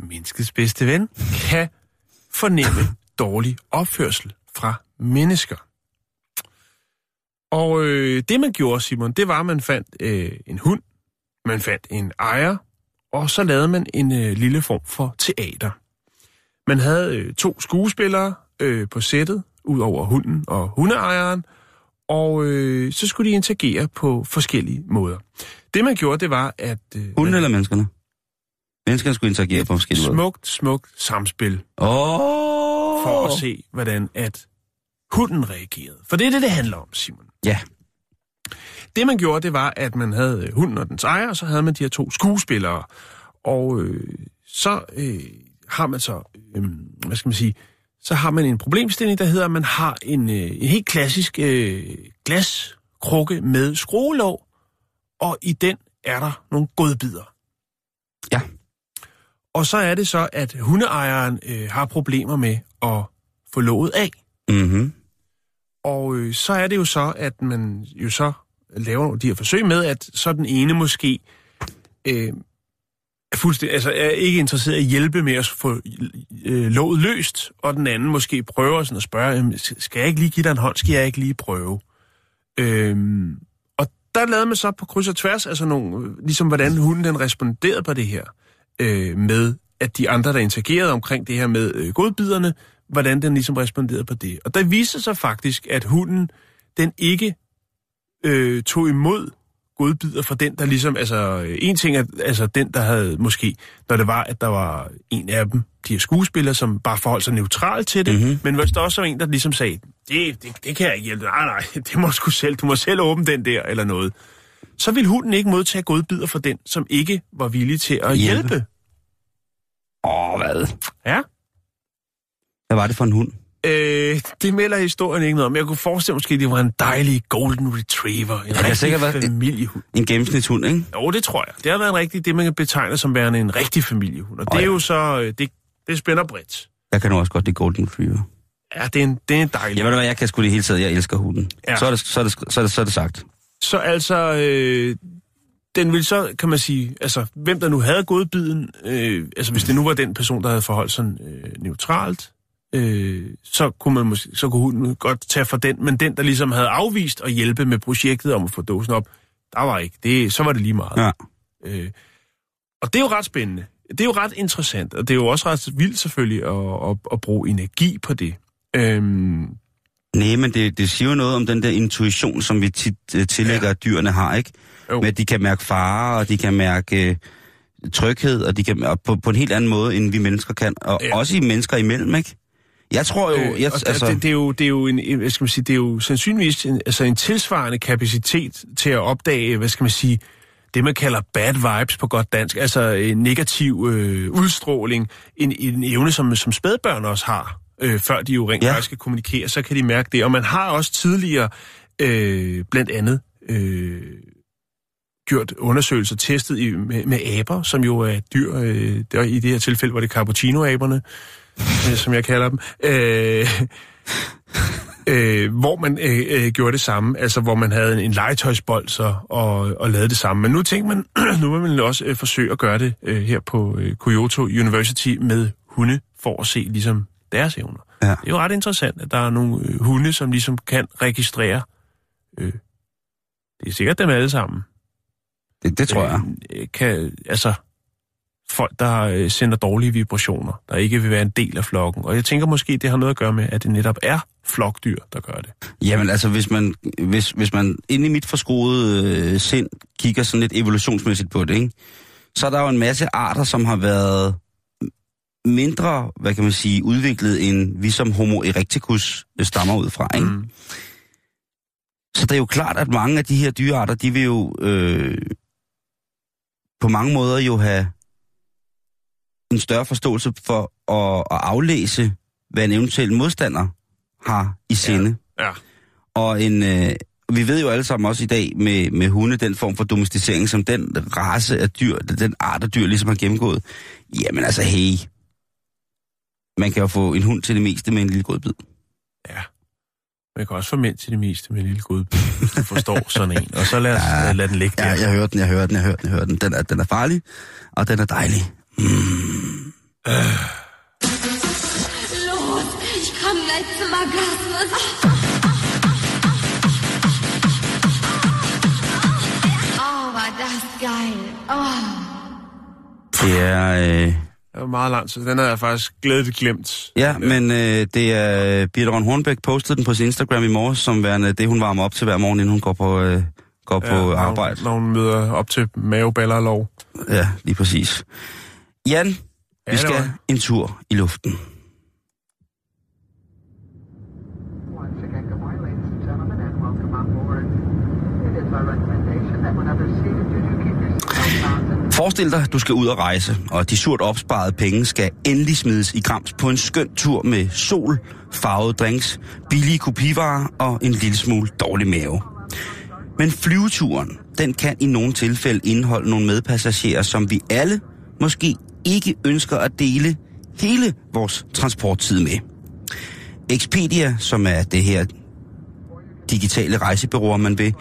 menneskets bedste ven, kan fornemme dårlig opførsel fra mennesker. Og øh, det man gjorde, Simon, det var, at man fandt øh, en hund, man fandt en ejer, og så lavede man en øh, lille form for teater. Man havde øh, to skuespillere øh, på sættet, ud over hunden og hundeejeren, og øh, så skulle de interagere på forskellige måder. Det man gjorde, det var, at... Øh, hunden eller menneskerne? Menneskerne skulle interagere på forskellige måder. smukt, smukt samspil! Oh! for at se, hvordan at hunden reagerede. For det er det, det handler om, Simon. Ja. Det man gjorde, det var, at man havde øh, hunden og dens ejer, og så havde man de her to skuespillere. Og øh, så øh, har man så, øh, hvad skal man sige, så har man en problemstilling, der hedder, at man har en, øh, en helt klassisk øh, glaskrukke med skruelåg, og i den er der nogle godbidder. Ja. Og så er det så, at hundeejeren øh, har problemer med at få låget af. Mhm. Og øh, så er det jo så, at man jo så laver de her forsøg med, at så den ene måske øh, fuldstændig, altså er ikke interesseret i at hjælpe med at få øh, låget løst, og den anden måske prøver sådan at spørge, "Jamen, skal jeg ikke lige give dig en hånd, skal jeg ikke lige prøve? Øhm, og der lavede man så på kryds og tværs, altså nogle, ligesom hvordan hunden den responderede på det her, øh, med at de andre, der interagerede omkring det her med øh, godbiderne, hvordan den ligesom responderede på det. Og der viste sig faktisk, at hunden, den ikke øh, tog imod godbidder fra den, der ligesom, altså øh, en ting er, altså den, der havde måske, når det var, at der var en af dem, de her skuespillere, som bare forholdt sig neutralt til det, mm-hmm. men hvis der også var en, der ligesom sagde, det, det, det kan jeg ikke hjælpe, nej, nej, det må du sgu selv, du må selv åbne den der, eller noget, så ville hunden ikke modtage godbidder fra den, som ikke var villig til at Hjælpe. hjælpe. Åh, hvad? Ja. Hvad var det for en hund? Øh, det melder historien ikke noget om. Jeg kunne forestille mig måske, at det var en dejlig golden retriever. En kan rigtig sikkert være- familiehund. En gennemsnitshund, ikke? Jo, det tror jeg. Det har været en rigtig, det man kan betegne som værende en rigtig familiehund. Og det Åh, er ja. jo så, øh, det, det spænder bredt. Jeg kan nu også godt lide Golden Retriever. Ja, det er en, det er en dejlig. Jeg ved du hvad, jeg kan sgu det hele tiden. Jeg elsker hunden. Ja. Så, er det, så, er det, så, er det, så er det sagt. Så altså, øh, den vil så, kan man sige, altså, hvem der nu havde godbiden, øh, altså hvis det nu var den person, der havde forholdt sig øh, neutralt, øh, så kunne man måske, så kunne hun godt tage for den, men den, der ligesom havde afvist at hjælpe med projektet om at få dåsen op, der var ikke. Det, så var det lige meget. Ja. Øh, og det er jo ret spændende. Det er jo ret interessant, og det er jo også ret vildt selvfølgelig at, at, at bruge energi på det. Øhm, Nej, men det, det siger jo noget om den der intuition, som vi tit uh, tillægger, Ja. at dyrene har, ikke? Jo. Med at de kan mærke fare, og de kan mærke uh, tryghed, og de kan og på, på en helt anden måde, end vi mennesker kan. Og ja. også i mennesker imellem, ikke? Jeg tror jo... Øh, jeg, altså, det, det, er jo, det er jo en, en- hvad skal man sige, det er jo sandsynligvis en, altså en tilsvarende kapacitet til at opdage, hvad skal man sige, det man kalder bad vibes på godt dansk, altså en negativ øh, udstråling, en, en evne, som, som spædbørn også har, øh, før de jo rent Ja. faktisk skal kommunikere, så kan de mærke det. Og man har også tidligere, øh, blandt andet, øh, gjort undersøgelser, testet i, med, med aber, som jo er dyr, øh, der, i det her tilfælde var det cappuccino-aberne, øh, som jeg kalder dem, øh, øh, hvor man øh, øh, gjorde det samme, altså hvor man havde en, en legetøjsbold så, og, og lavede det samme. Men nu tænker man, nu vil man også øh, forsøge at gøre det øh, her på øh, Kyoto University med hunde, for at se ligesom deres evner. Ja. Det er jo ret interessant, at der er nogle øh, hunde, som ligesom kan registrere. Øh, det er sikkert dem alle sammen. det, det tror jeg. Øh, kan, altså, folk, der øh, sender dårlige vibrationer, der ikke vil være en del af flokken. Og jeg tænker måske, det har noget at gøre med, at det netop er flokdyr, der gør det. Jamen altså, hvis man, hvis, hvis man inde i mit forskroede øh, sind kigger sådan lidt evolutionsmæssigt på det, ikke? så er der jo en masse arter, som har været mindre, hvad kan man sige, udviklet, end vi som homo erecticus stammer ud fra. Ikke? Mm. Så det er jo klart, at mange af de her dyrearter, de vil jo øh, på mange måder jo have en større forståelse for at, at aflæse, hvad en eventuel modstander har i sinde. Ja. Og en, øh, vi ved jo alle sammen også i dag med, med hunde, den form for domesticering, som den race af dyr, den art af dyr ligesom har gennemgået. Jamen altså, hey. Man kan jo få en hund til det meste med en lille godbid. ja. Man kan også få mænd til det meste med en lille god hvis du forstår sådan en. Og så lad, os, Ja. ja. lad den ligge der. Ja, jeg hører den, jeg hører den, jeg hører den, jeg hører den. Den er, den er farlig, og den er dejlig. Mm. Los, ich komme gleich zum Orgasmus. Oh, war das geil. Oh. Det er... Øh, Det var meget langt, så den har jeg faktisk glædet glemt. ja, men øh, det er... Birte Røn Hornbæk postede den på sin Instagram i morges, som værende det, hun varmer op til hver morgen, inden hun går på, øh, går på når, arbejde. Når hun møder op til maveballer og lov. Ja, lige præcis. Jan, vi det skal var- en tur i luften. Forestil dig, du skal ud og rejse, og de surt opsparede penge skal endelig smides i grams på en skøn tur med sol, farvede drinks, billige kopivarer og en lille smule dårlig mave. Men flyveturen, den kan i nogle tilfælde indeholde nogle medpassagerer, som vi alle måske ikke ønsker at dele hele vores transporttid med. Expedia, som er det her digitale rejsebureauer, man vil,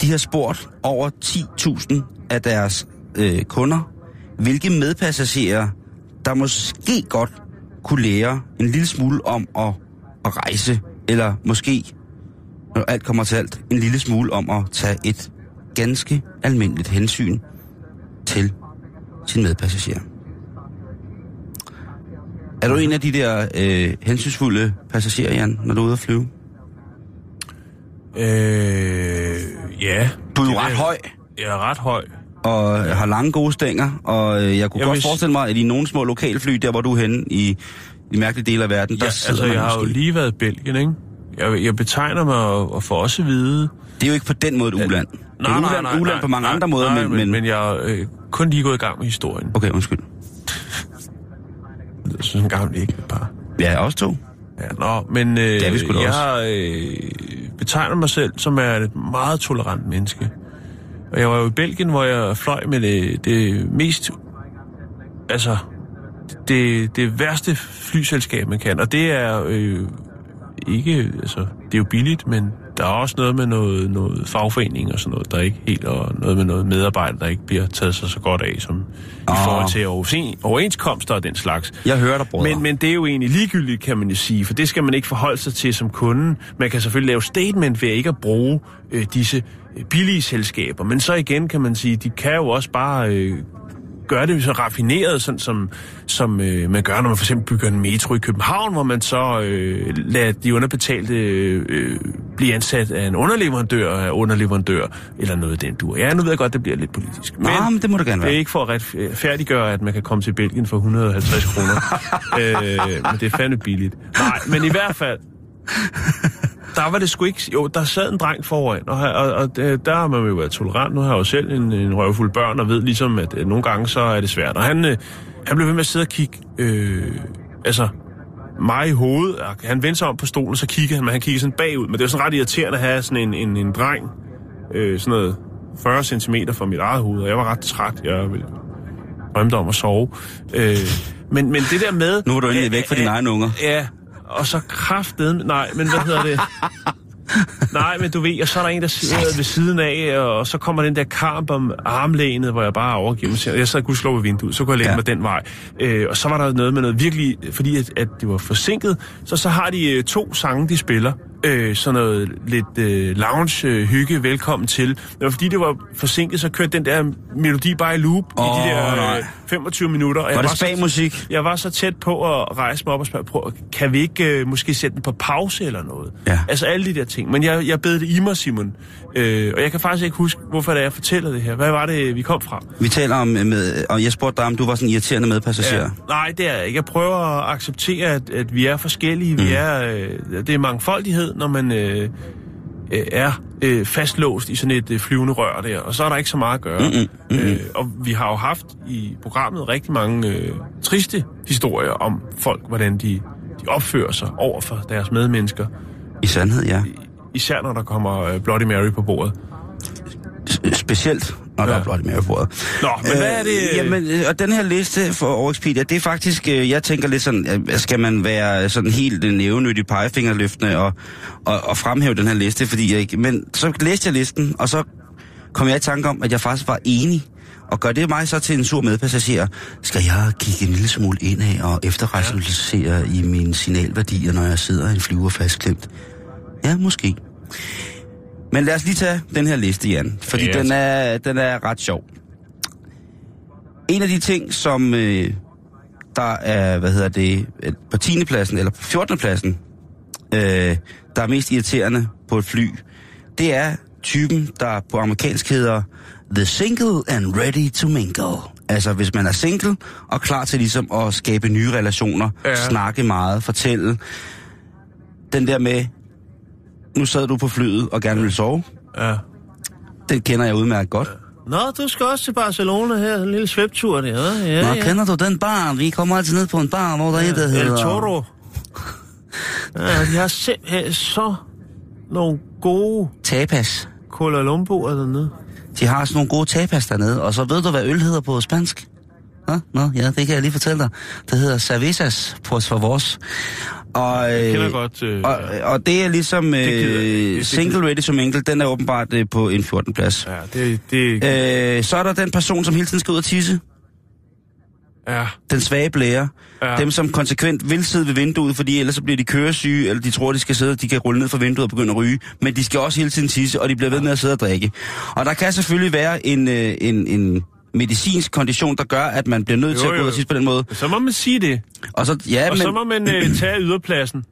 de har spurgt over 10.000 af deres øh, kunder, hvilke medpassagerer, der måske godt kunne lære en lille smule om at, at rejse, eller måske, når alt kommer til alt, en lille smule om at tage et ganske almindeligt hensyn til sin medpassager. Er du en af de der øh, hensynsfulde passagerer, Jan, når du er ude at flyve? Øh, ja. Du er jo ret høj, Jeg er ret høj. og har lange gode stænger, og øh, jeg kunne Jeg godt vil s- forestille mig, at i nogle små lokalfly, der hvor du er henne i de mærkelige dele af verden, der Ja, sidder altså, jeg har jo lige været i Belgien, ikke? Jeg, jeg betegner mig og, og får også at vide... Det er jo ikke på den måde et uland. Det er uland, uland på mange nej, andre måder, nej, men, men, men... men jeg er øh, kun lige gået i gang med historien. Okay, undskyld. Jeg synes en gammel ikke par. Ja, også to. Ja, nå, men øh, er vi jeg øh, betegner mig selv som er et meget tolerant menneske. Og jeg var jo i Belgien, hvor jeg fløj med det, det mest... Altså, det, det værste flyselskab, man kan. Og det er øh, ikke... Altså, det er jo billigt, men der er også noget med noget, noget fagforening og sådan noget, der ikke helt... Og noget med noget medarbejder, der ikke bliver taget sig så godt af, som i Åh. forhold til overens- overenskomster og den slags. Jeg hører dig, bror. Men, men det er jo egentlig ligegyldigt, kan man jo sige, for det skal man ikke forholde sig til som kunde. Man kan selvfølgelig lave statement ved ikke at bruge øh, disse øh, billige selskaber, men så igen kan man sige, de kan jo også bare øh, gøre det så raffineret, sådan som, som øh, man gør, når man for eksempel bygger en metro i København, hvor man så øh, lader de underbetalte øh, blive ansat af en underleverandør af underleverandør, eller noget af den dur. Ja, nu ved jeg godt, det bliver lidt politisk. Nå, men det må det gerne Det er være. ikke for at retfærdiggøre, at man kan komme til Belgien for 150 kroner. øh, men det er fandme billigt. Nej, men i hvert fald, der var det sgu ikke... Jo, der sad en dreng foran, og, og, og det- der har man jo været tolerant. Nu har jeg jo selv en, en røvfuld børn, og ved ligesom, at øh, nogle gange så er det svært. Og han, øh, han blev ved med at sidde og kigge... Øh, altså, mig i hovedet. og Han vendte sig om på stolen, så kiggede han, men han kiggede sådan bagud. Men det var sådan ret irriterende at have sådan en, en, en dreng, øh, sådan noget 40 cm fra mit eget hoved, og jeg var ret træt. Jeg ville drømte om at sove. Øh, men, men det der med... Nu er du endelig væk fra dine egne unger. Ja, og så kraftedeme... Nej, men hvad hedder det? Nej, men du ved, og så er der en, der sidder ved siden af, og så kommer den der kamp om armlænet, hvor jeg bare overgiver mig. Jeg sad og slå ved vinduet, så kunne jeg lægge Ja. ja. mig den vej. Øh, og så var der noget med noget virkelig, fordi at, at det var forsinket, så så har de øh, to sange, de spiller. Øh, sådan noget lidt øh, lounge, øh, velkommen til. Det var fordi, det var forsinket, så kørte den der melodi bare i loop Åh, i de der nej. øh, 25 minutter. Og jeg Var det så- spagmusik? jeg var så tæt på at rejse mig op og spørge, prøv, kan vi ikke øh, måske sætte den på pause eller noget? Ja. Altså alle de der ting. Men jeg, jeg bed det i mig, Simon. Øh, og jeg kan faktisk ikke huske, hvorfor det er, jeg fortæller det her. Hvad var det, vi kom fra? Vi taler om, øh, med, og jeg spurgte dig, om du var sådan en irriterende medpassager. Nej, det er jeg ikke. Jeg prøver at acceptere, at, at vi er forskellige. Vi er, øh, det er mangfoldighed, når man øh, øh, er øh, fastlåst i sådan et øh, flyvende rør der. Og så er der ikke så meget at gøre. Mm-mm. Øh, og vi har jo haft i programmet rigtig mange øh, triste historier om folk, hvordan de, de opfører sig over for deres medmennesker. I sandhed, ja. Især når der kommer øh, Bloody Mary på bordet. S- Specielt, der Ja. er blot i mavebordet. Nå, men hvad er det... Jamen, øh, og den her liste for Overexpedia, det er faktisk, øh, jeg tænker lidt sådan, øh, skal man være sådan helt en nævenyttig pegefingerløftende og, og, og fremhæve den her liste, fordi jeg ikke... Men så læste jeg listen, og så kom jeg i tanke om, at jeg faktisk var enig. Og gør det mig så til en sur medpassager? Skal jeg kigge en lille smule indad og efterrationalisere i mine signalværdier, når jeg sidder i en flyver fastklemt? Ja, måske. Men lad os lige tage den her liste, Jan, fordi Ja, den, er, den er ret sjov. En af de ting, som øh, der er, hvad hedder det, øh, på 10. pladsen, eller på 14. pladsen, øh, der er mest irriterende på et fly, det er typen, der på amerikansk hedder The Single and Ready to Mingle. Altså hvis man er single og klar til ligesom at skabe nye relationer. Ja. snakke meget, fortælle. Den der med, nu sad du på flyet og gerne ville sove, Ja. den kender jeg udmærket godt. Nå, du skal også til Barcelona her, en lille svøbtur der, ja, Nå, kender du den bar? Vi kommer altid ned på en bar, hvor der er et, der El hedder... Toro. Ja, de har simpelthen så nogle gode Tapas. Kuala Lumpur dernede. De har sådan nogle gode tapas dernede, og så ved du, hvad øl hedder på spansk? Nå, nå, ja, det kan jeg lige fortælle dig. Det hedder Cervezas på vores. Og, Jeg kender øh, godt... Øh, og, og det er ligesom gider ikke. Det- øh, det- single ready som enkelt, den er åbenbart øh, på en 14. plads. ja, det... det Øh, så er der den person, som hele tiden skal ud og tisse. ja, Den svage blære. Ja. Dem, som konsekvent vil sidde ved vinduet, fordi ellers så bliver de køresyge, eller de tror, de skal sidde, de kan rulle ned fra vinduet og begynde at ryge. Men de skal også hele tiden tisse, og de bliver ved med at sidde og drikke. Og der kan selvfølgelig være en, øh, en, en medicinsk kondition, der gør, at man bliver nødt Jo, til at gå ud og tisse på den måde. så må man sige det. Og så, ja, Og men så må man øh, tage yderpladsen.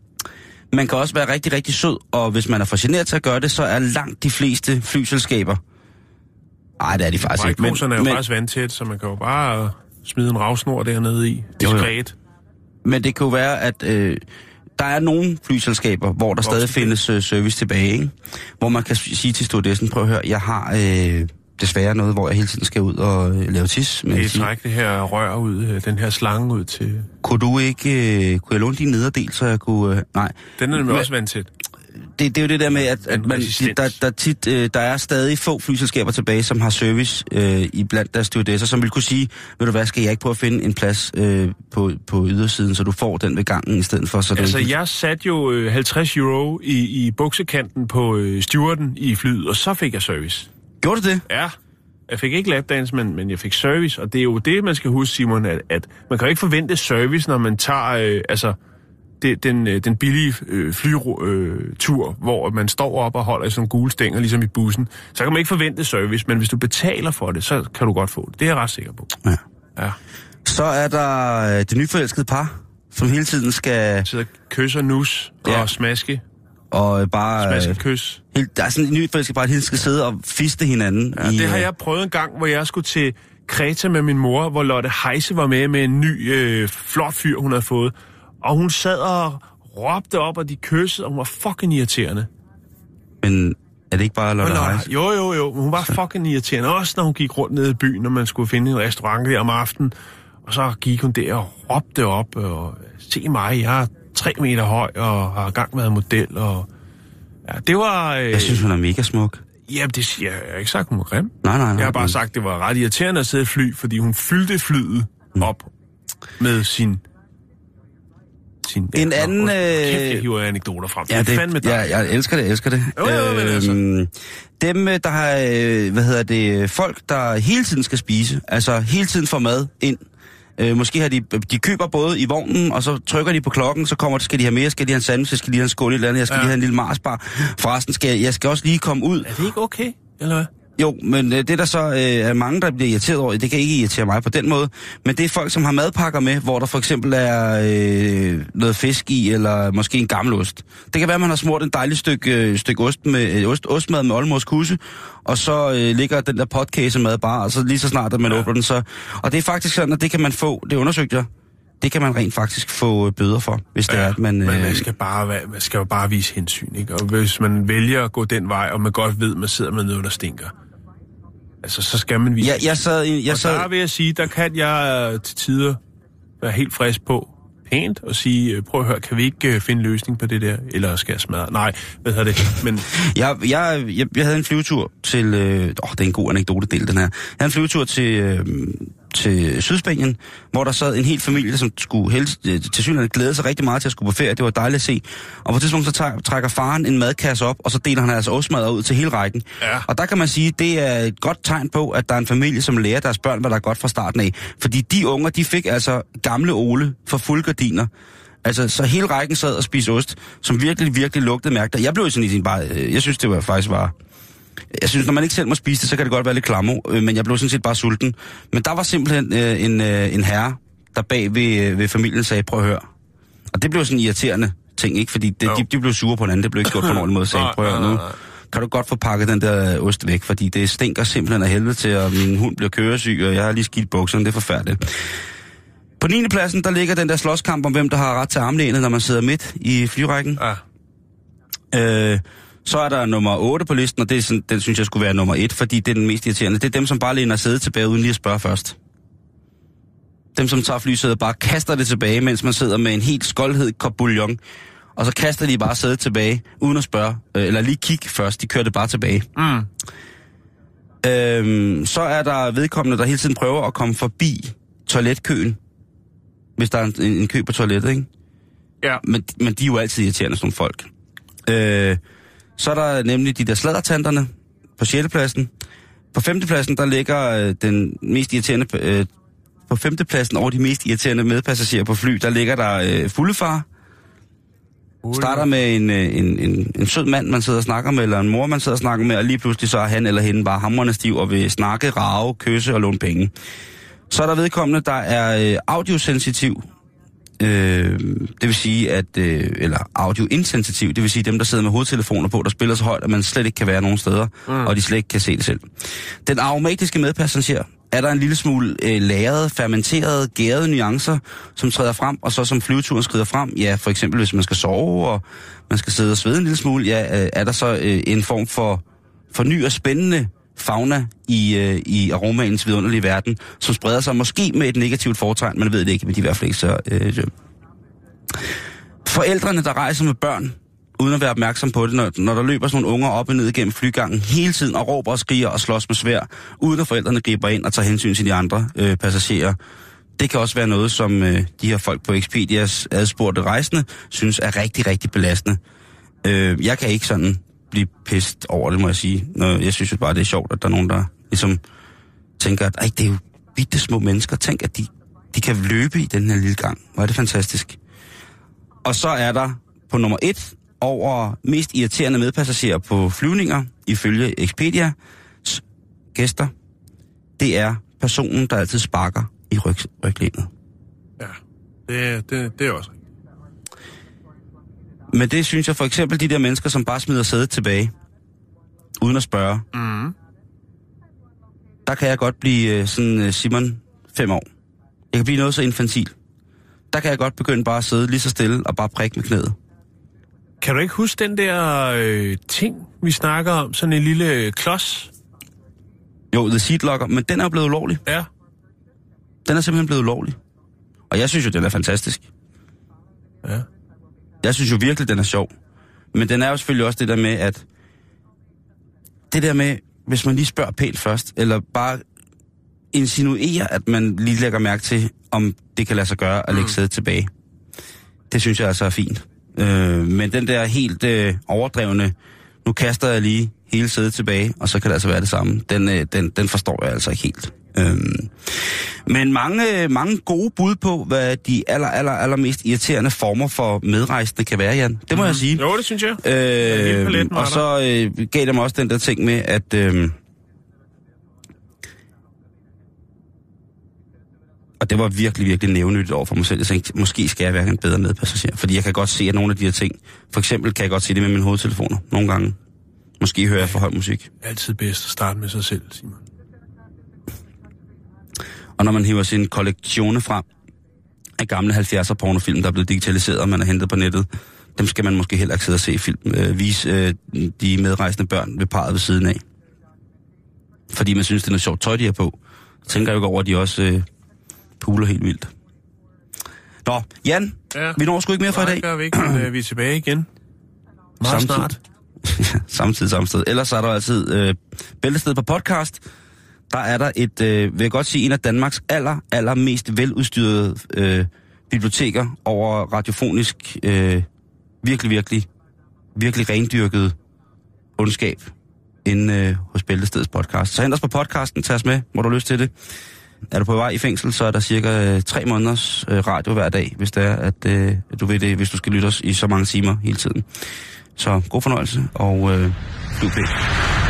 man kan også være rigtig, rigtig sød, og hvis man er for generet til at gøre det, så er langt de fleste flyselskaber... Nej, det er de faktisk ikke. Brækposerne er jo faktisk vandtæt, så man kan jo bare smide en ravsnor dernede i. Diskret. Men det kan jo være, at øh, der er nogle flyselskaber, hvor der stadig Voksen. findes øh, service tilbage, ikke? Hvor man kan sige til stewardessen, prøv at høre, jeg har øh, desværre noget, hvor jeg hele tiden skal ud og øh, lave tis. Men Det siger, træk det her rør ud, øh, den her slange ud til... kunne du ikke, øh, kunne jeg låne din nederdel, så jeg kunne... Øh, nej, Den er nemlig også vandtæt. det, det er jo det der med, at, at man, der, der, tit, øh, der er stadig få flyselskaber tilbage, som har service øh, i blandt deres stewardesser, som vil kunne sige, ved du hvad, skal jeg ikke prøve at finde en plads øh, på, på ydersiden, så du får den ved gangen i stedet for, så Altså, ikke... jeg satte jo øh, 50 euro i, i buksekanten på øh, stewarden i flyet, og så fik jeg service. Gjorde du det? Ja, jeg fik ikke lapdance, men, men jeg fik service, og det er jo det, man skal huske, Simon, at, at man kan jo ikke forvente service, når man tager, øh, altså, det, den, øh, den billige øh, flytur, øh, tur, hvor man står op og holder i sådan nogle gule stænger, ligesom i bussen, så kan man ikke forvente service, men hvis du betaler for det, så kan du godt få det. Det er jeg ret sikker på. Ja. Ja. Så er der øh, det nyforelskede par, som hele tiden skal Sidder kysser nus Ja. og smaske, og øh, bare... Øh, kys. helt, der er sådan et nyforelsket par, der hele tiden skal sidde og fiste hinanden. Ja, i, det har øh, jeg prøvet en gang, hvor jeg skulle til Kreta med min mor, hvor Lotte Heise var med med en ny øh, flot fyr, hun havde fået. Og hun sad og råbte op, og de kyssede, og hun var fucking irriterende. Men er det ikke bare Lotte Heise? jo, jo, jo, hun var fucking irriterende. Også når hun gik rundt ned i byen, når man skulle finde en restaurant der om aftenen. Og så gik hun der og råbte op, og se mig, jeg tre meter høj, og har gang været model, og... Ja, det var... Øh, Jeg synes, hun er mega smuk. Jamen, det siger jeg. Jeg har ikke sagt, hun var grim. Nej, nej, nej. Jeg har bare men- sagt, det var ret irriterende at sidde i fly, fordi hun fyldte flyet op med sin... sin En anden, Kæft, jeg øh, hiver anekdoter frem. Ja, det er fandme det, ja, dig. jeg elsker det, jeg elsker det. Jo, jo, men altså. Øhm, Dem, øh, der har, øh, hvad hedder det, folk, der hele tiden skal spise, altså hele tiden får mad ind. Øh, måske har de, de køber både i vognen, og så trykker de på klokken, så kommer, skal de have mere, skal de have en sandwich, skal de have en skål i eller andet, jeg skal ja. lige have en lille marsbar. Forresten, skal jeg, jeg skal også lige komme ud. Er det ikke okay, eller hvad? Jo, men øh, det der så øh, er mange, der bliver irriteret over, det kan ikke irritere mig på den måde, men det er folk, som har madpakker med, hvor der for eksempel er øh, noget fisk i, eller måske en gammel ost. Det kan være, at man har smurt en dejlig stykke, øh, stykke ost med, øh, ost, ostmad med oldmors kusse, og så øh, ligger den der potkase mad bare, og så lige så snart, at man ja. åbner den, så... Og det er faktisk sådan, at det kan man få, det undersøgte jeg, det kan man rent faktisk få øh, bøder for, hvis det er, at man... men Øh, man skal, bare man skal jo bare vise hensyn, ikke? Og hvis man vælger at gå den vej, og man godt ved, at man sidder med noget, der stinker, altså, så skal man vise jeg, jeg sad... Jeg og sad der vil jeg sige, der kan jeg øh, til tider være helt frisk på pænt og sige, øh, prøv at høre, kan vi ikke øh, finde løsning på det der? Eller skal jeg smadre? Nej, hvad hedder det? Men Jeg, jeg, jeg, jeg havde en flyvetur til... Øh, åh, det er en god anekdote del, den her. Jeg havde en flyvetur til, øh, til Sydspanien, hvor der sad en hel familie, som skulle helst, øh, til synligheden glæde sig rigtig meget til at skulle på ferie. Det var dejligt at se. Og på et tidspunkt så trækker faren en madkasse op, og så deler han altså ostmad ud til hele rækken. Ja. Og der kan man sige, det er et godt tegn på, at der er en familie, som lærer deres børn, hvad der er godt fra starten af. Fordi de unger, de fik altså gamle Ole for fuld gardiner. Altså, så hele rækken sad og spiste ost, som virkelig, virkelig lugtede mærkeligt. Jeg blev sådan i sin bare... øh, Jeg synes, det var faktisk var... Jeg synes, når man ikke selv må spise det, så kan det godt være lidt klammer, øh, men jeg blev sådan set bare sulten. Men der var simpelthen øh, en, øh, en herre, der bag ved, øh, ved familien sagde, prøv at høre. Og det blev sådan en irriterende ting, ikke? Fordi det, de, de blev sure på hinanden, det blev ikke gjort på en ordentlig måde. Sagde, prøv at høre, nu kan du godt få pakket den der ost væk, fordi det stinker simpelthen af helvede til, og min hund bliver køresyg, og jeg har lige skidt bukserne, det er forfærdeligt. På 9. pladsen, der ligger den der slåskamp om, hvem der har ret til armlænet, når man sidder midt i flyrækken. ja, Øh, så er der nummer 8 på listen, og det er sådan, den synes jeg skulle være nummer 1, fordi det er den mest irriterende. Det er dem, som bare læner sædet tilbage, uden lige at spørge først. Dem, som tager flysædet, bare kaster det tilbage, mens man sidder med en helt skoldhed kop bouillon. Og så kaster de bare sædet tilbage, uden at spørge, øh, eller lige kigge først. De kører det bare tilbage. Mm. Øhm, så er der vedkommende, der hele tiden prøver at komme forbi toiletkøen. Hvis der er en, en kø på toilettet, ikke? Ja. Men, men de er jo altid irriterende, nogle folk. Øh, så er der nemlig de der sladdertanterne på 6. pladsen. På 5. pladsen, der ligger øh, den mest irriterende... Øh, på 5. pladsen over de mest irriterende medpassagerer på fly, der ligger der øh, fuldefar. Starter med en, øh, en, en, en sød mand, man sidder og snakker med, eller en mor, man sidder og snakker med, og lige pludselig så er han eller hende bare hamrende stiv og vil snakke, rave, kysse og låne penge. Så er der vedkommende, der er øh, audiosensitiv. Øh, det vil sige, at... Øh, eller audioinsensitiv, det vil sige dem, der sidder med hovedtelefoner på, der spiller så højt, at man slet ikke kan være nogen steder, mm. og de slet ikke kan se det selv. Den aromatiske medpassager er der en lille smule øh, lagret, fermenteret, gærede nuancer, som træder frem, og så som flyveturen skrider frem, ja, for eksempel hvis man skal sove, og man skal sidde og svede en lille smule, ja, øh, er der så øh, en form for, for ny og spændende fauna i, øh, i aromaens vidunderlige verden, som spreder sig måske med et negativt fortegn, man ved det ikke, men de er i hvert fald ikke så... Øh, øh. Forældrene, der rejser med børn, uden at være opmærksom på det, når, når der løber sådan nogle unger op og ned gennem flygangen hele tiden og råber og skriger og slås med svær, uden at forældrene griber ind og tager hensyn til de andre øh, passagerer. Det kan også være noget, som øh, de her folk på Expedias adspurgte rejsende synes er rigtig, rigtig belastende. Øh, jeg kan ikke sådan blive pist over det, må jeg sige. Når jeg synes jo bare, det er sjovt, at der er nogen, der ligesom tænker, at Ej, det er jo bitte små mennesker. Tænk, at de, de kan løbe i den her lille gang. Hvor er det fantastisk. Og så er der på nummer et over mest irriterende medpassagerer på flyvninger, ifølge Expedia gæster, det er personen, der altid sparker i ryg, ryglænet. Ja, det, det, det er også rigtigt. Men det synes jeg for eksempel de der mennesker, som bare smider sædet tilbage, uden at spørge. Mm. Der kan jeg godt blive øh, sådan øh, Simon fem år. Jeg kan blive noget så infantil. Der kan jeg godt begynde bare at sidde lige så stille og bare prikke med knæet. Kan du ikke huske den der øh, ting, vi snakker om? Sådan en lille øh, klods? Jo, The Seat Locker, men den er blevet ulovlig. Ja. Den er simpelthen blevet ulovlig. Og jeg synes jo, den er fantastisk. Ja. Jeg synes jo virkelig, den er sjov. Men den er jo selvfølgelig også det der med, at... Det der med, hvis man lige spørger pænt først, eller bare insinuerer, at man lige lægger mærke til, om det kan lade sig gøre at lægge Mm. sædet tilbage. Det synes jeg altså er fint. Øh, men den der helt øh, overdrevne, nu kaster jeg lige hele sædet tilbage, og så kan det altså være det samme, den, øh, den, den forstår jeg altså ikke helt. Øhm, men mange, mange gode bud på, hvad de aller, aller, aller mest irriterende former for medrejsende kan være, Jan. Det må mm. jeg sige. Jo, det synes jeg. Øh, var og så øh, gav det mig også den der ting med, at... Øh, og det var virkelig, virkelig nævnyttigt over for mig selv. Jeg tænkte, måske skal jeg være en bedre medpassager. Fordi jeg kan godt se, at nogle af de her ting... For eksempel kan jeg godt se det med mine hovedtelefoner nogle gange. Måske hører jeg for høj musik. Altid bedst at starte med sig selv, Simon. Og når man hiver sin kollektione frem af gamle 70'er pornofilm, der er blevet digitaliseret, og man har hentet på nettet, dem skal man måske heller ikke sidde og se film, øh, vise øh, de medrejsende børn ved parret ved siden af. Fordi man synes, det er noget sjovt tøj, de har på. Tænker jeg jo ikke over, at de også øh, puler helt vildt. Nå, Jan, Ja. vi når sgu ikke mere for i dag. gør vi ikke, men øh, vi er tilbage igen. Meget Samtidig. snart. Samtidig, samme sted. Ellers er der altid øh, bæltested på podcast. Der er der et, øh, vil jeg godt sige, en af Danmarks aller, aller mest veludstyrede øh, biblioteker over radiofonisk, øh, virkelig, virkelig, virkelig rendyrket ondskab inde øh, hos Bæltestedets podcast. Så hent os på podcasten, tag os med, hvor du har lyst til det. Er du på vej i fængsel, så er der cirka øh, tre måneders øh, radio hver dag, hvis det er, at øh, du ved det, hvis du skal lytte os i så mange timer hele tiden. Så god fornøjelse, og øh, flyv pænt.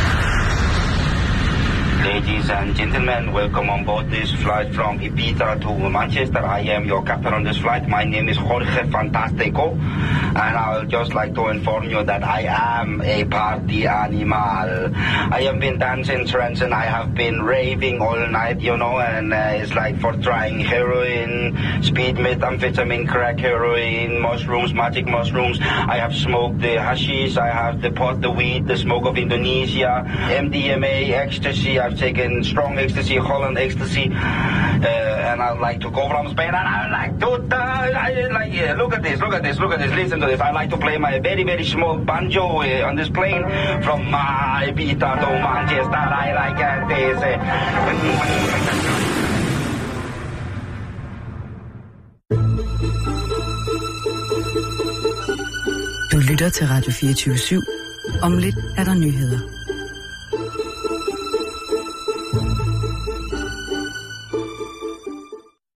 Ladies and gentlemen, welcome on board this flight from Ibiza to Manchester. I am your captain on this flight. My name is Jorge Fantastico, and I would just like to inform you that I am a party animal. I have been dancing trance and I have been raving all night, you know, and uh, it's like for trying heroin, speed, methamphetamine, crack, heroin, mushrooms, magic mushrooms. I have smoked the hashish, I have the pot, the weed, the smoke of Indonesia, MDMA, ecstasy. I've taken taken strong ecstasy, Holland ecstasy, uh, and I like to go from Spain. And I like to, I like, yeah, look at this, look at this, look at this, listen to this. I like to play my very, very small banjo uh, on this plane from uh, Ibiza to Manchester. I like this. Uh, lytter til Radio 24 /7. Om lidt er der nyheder.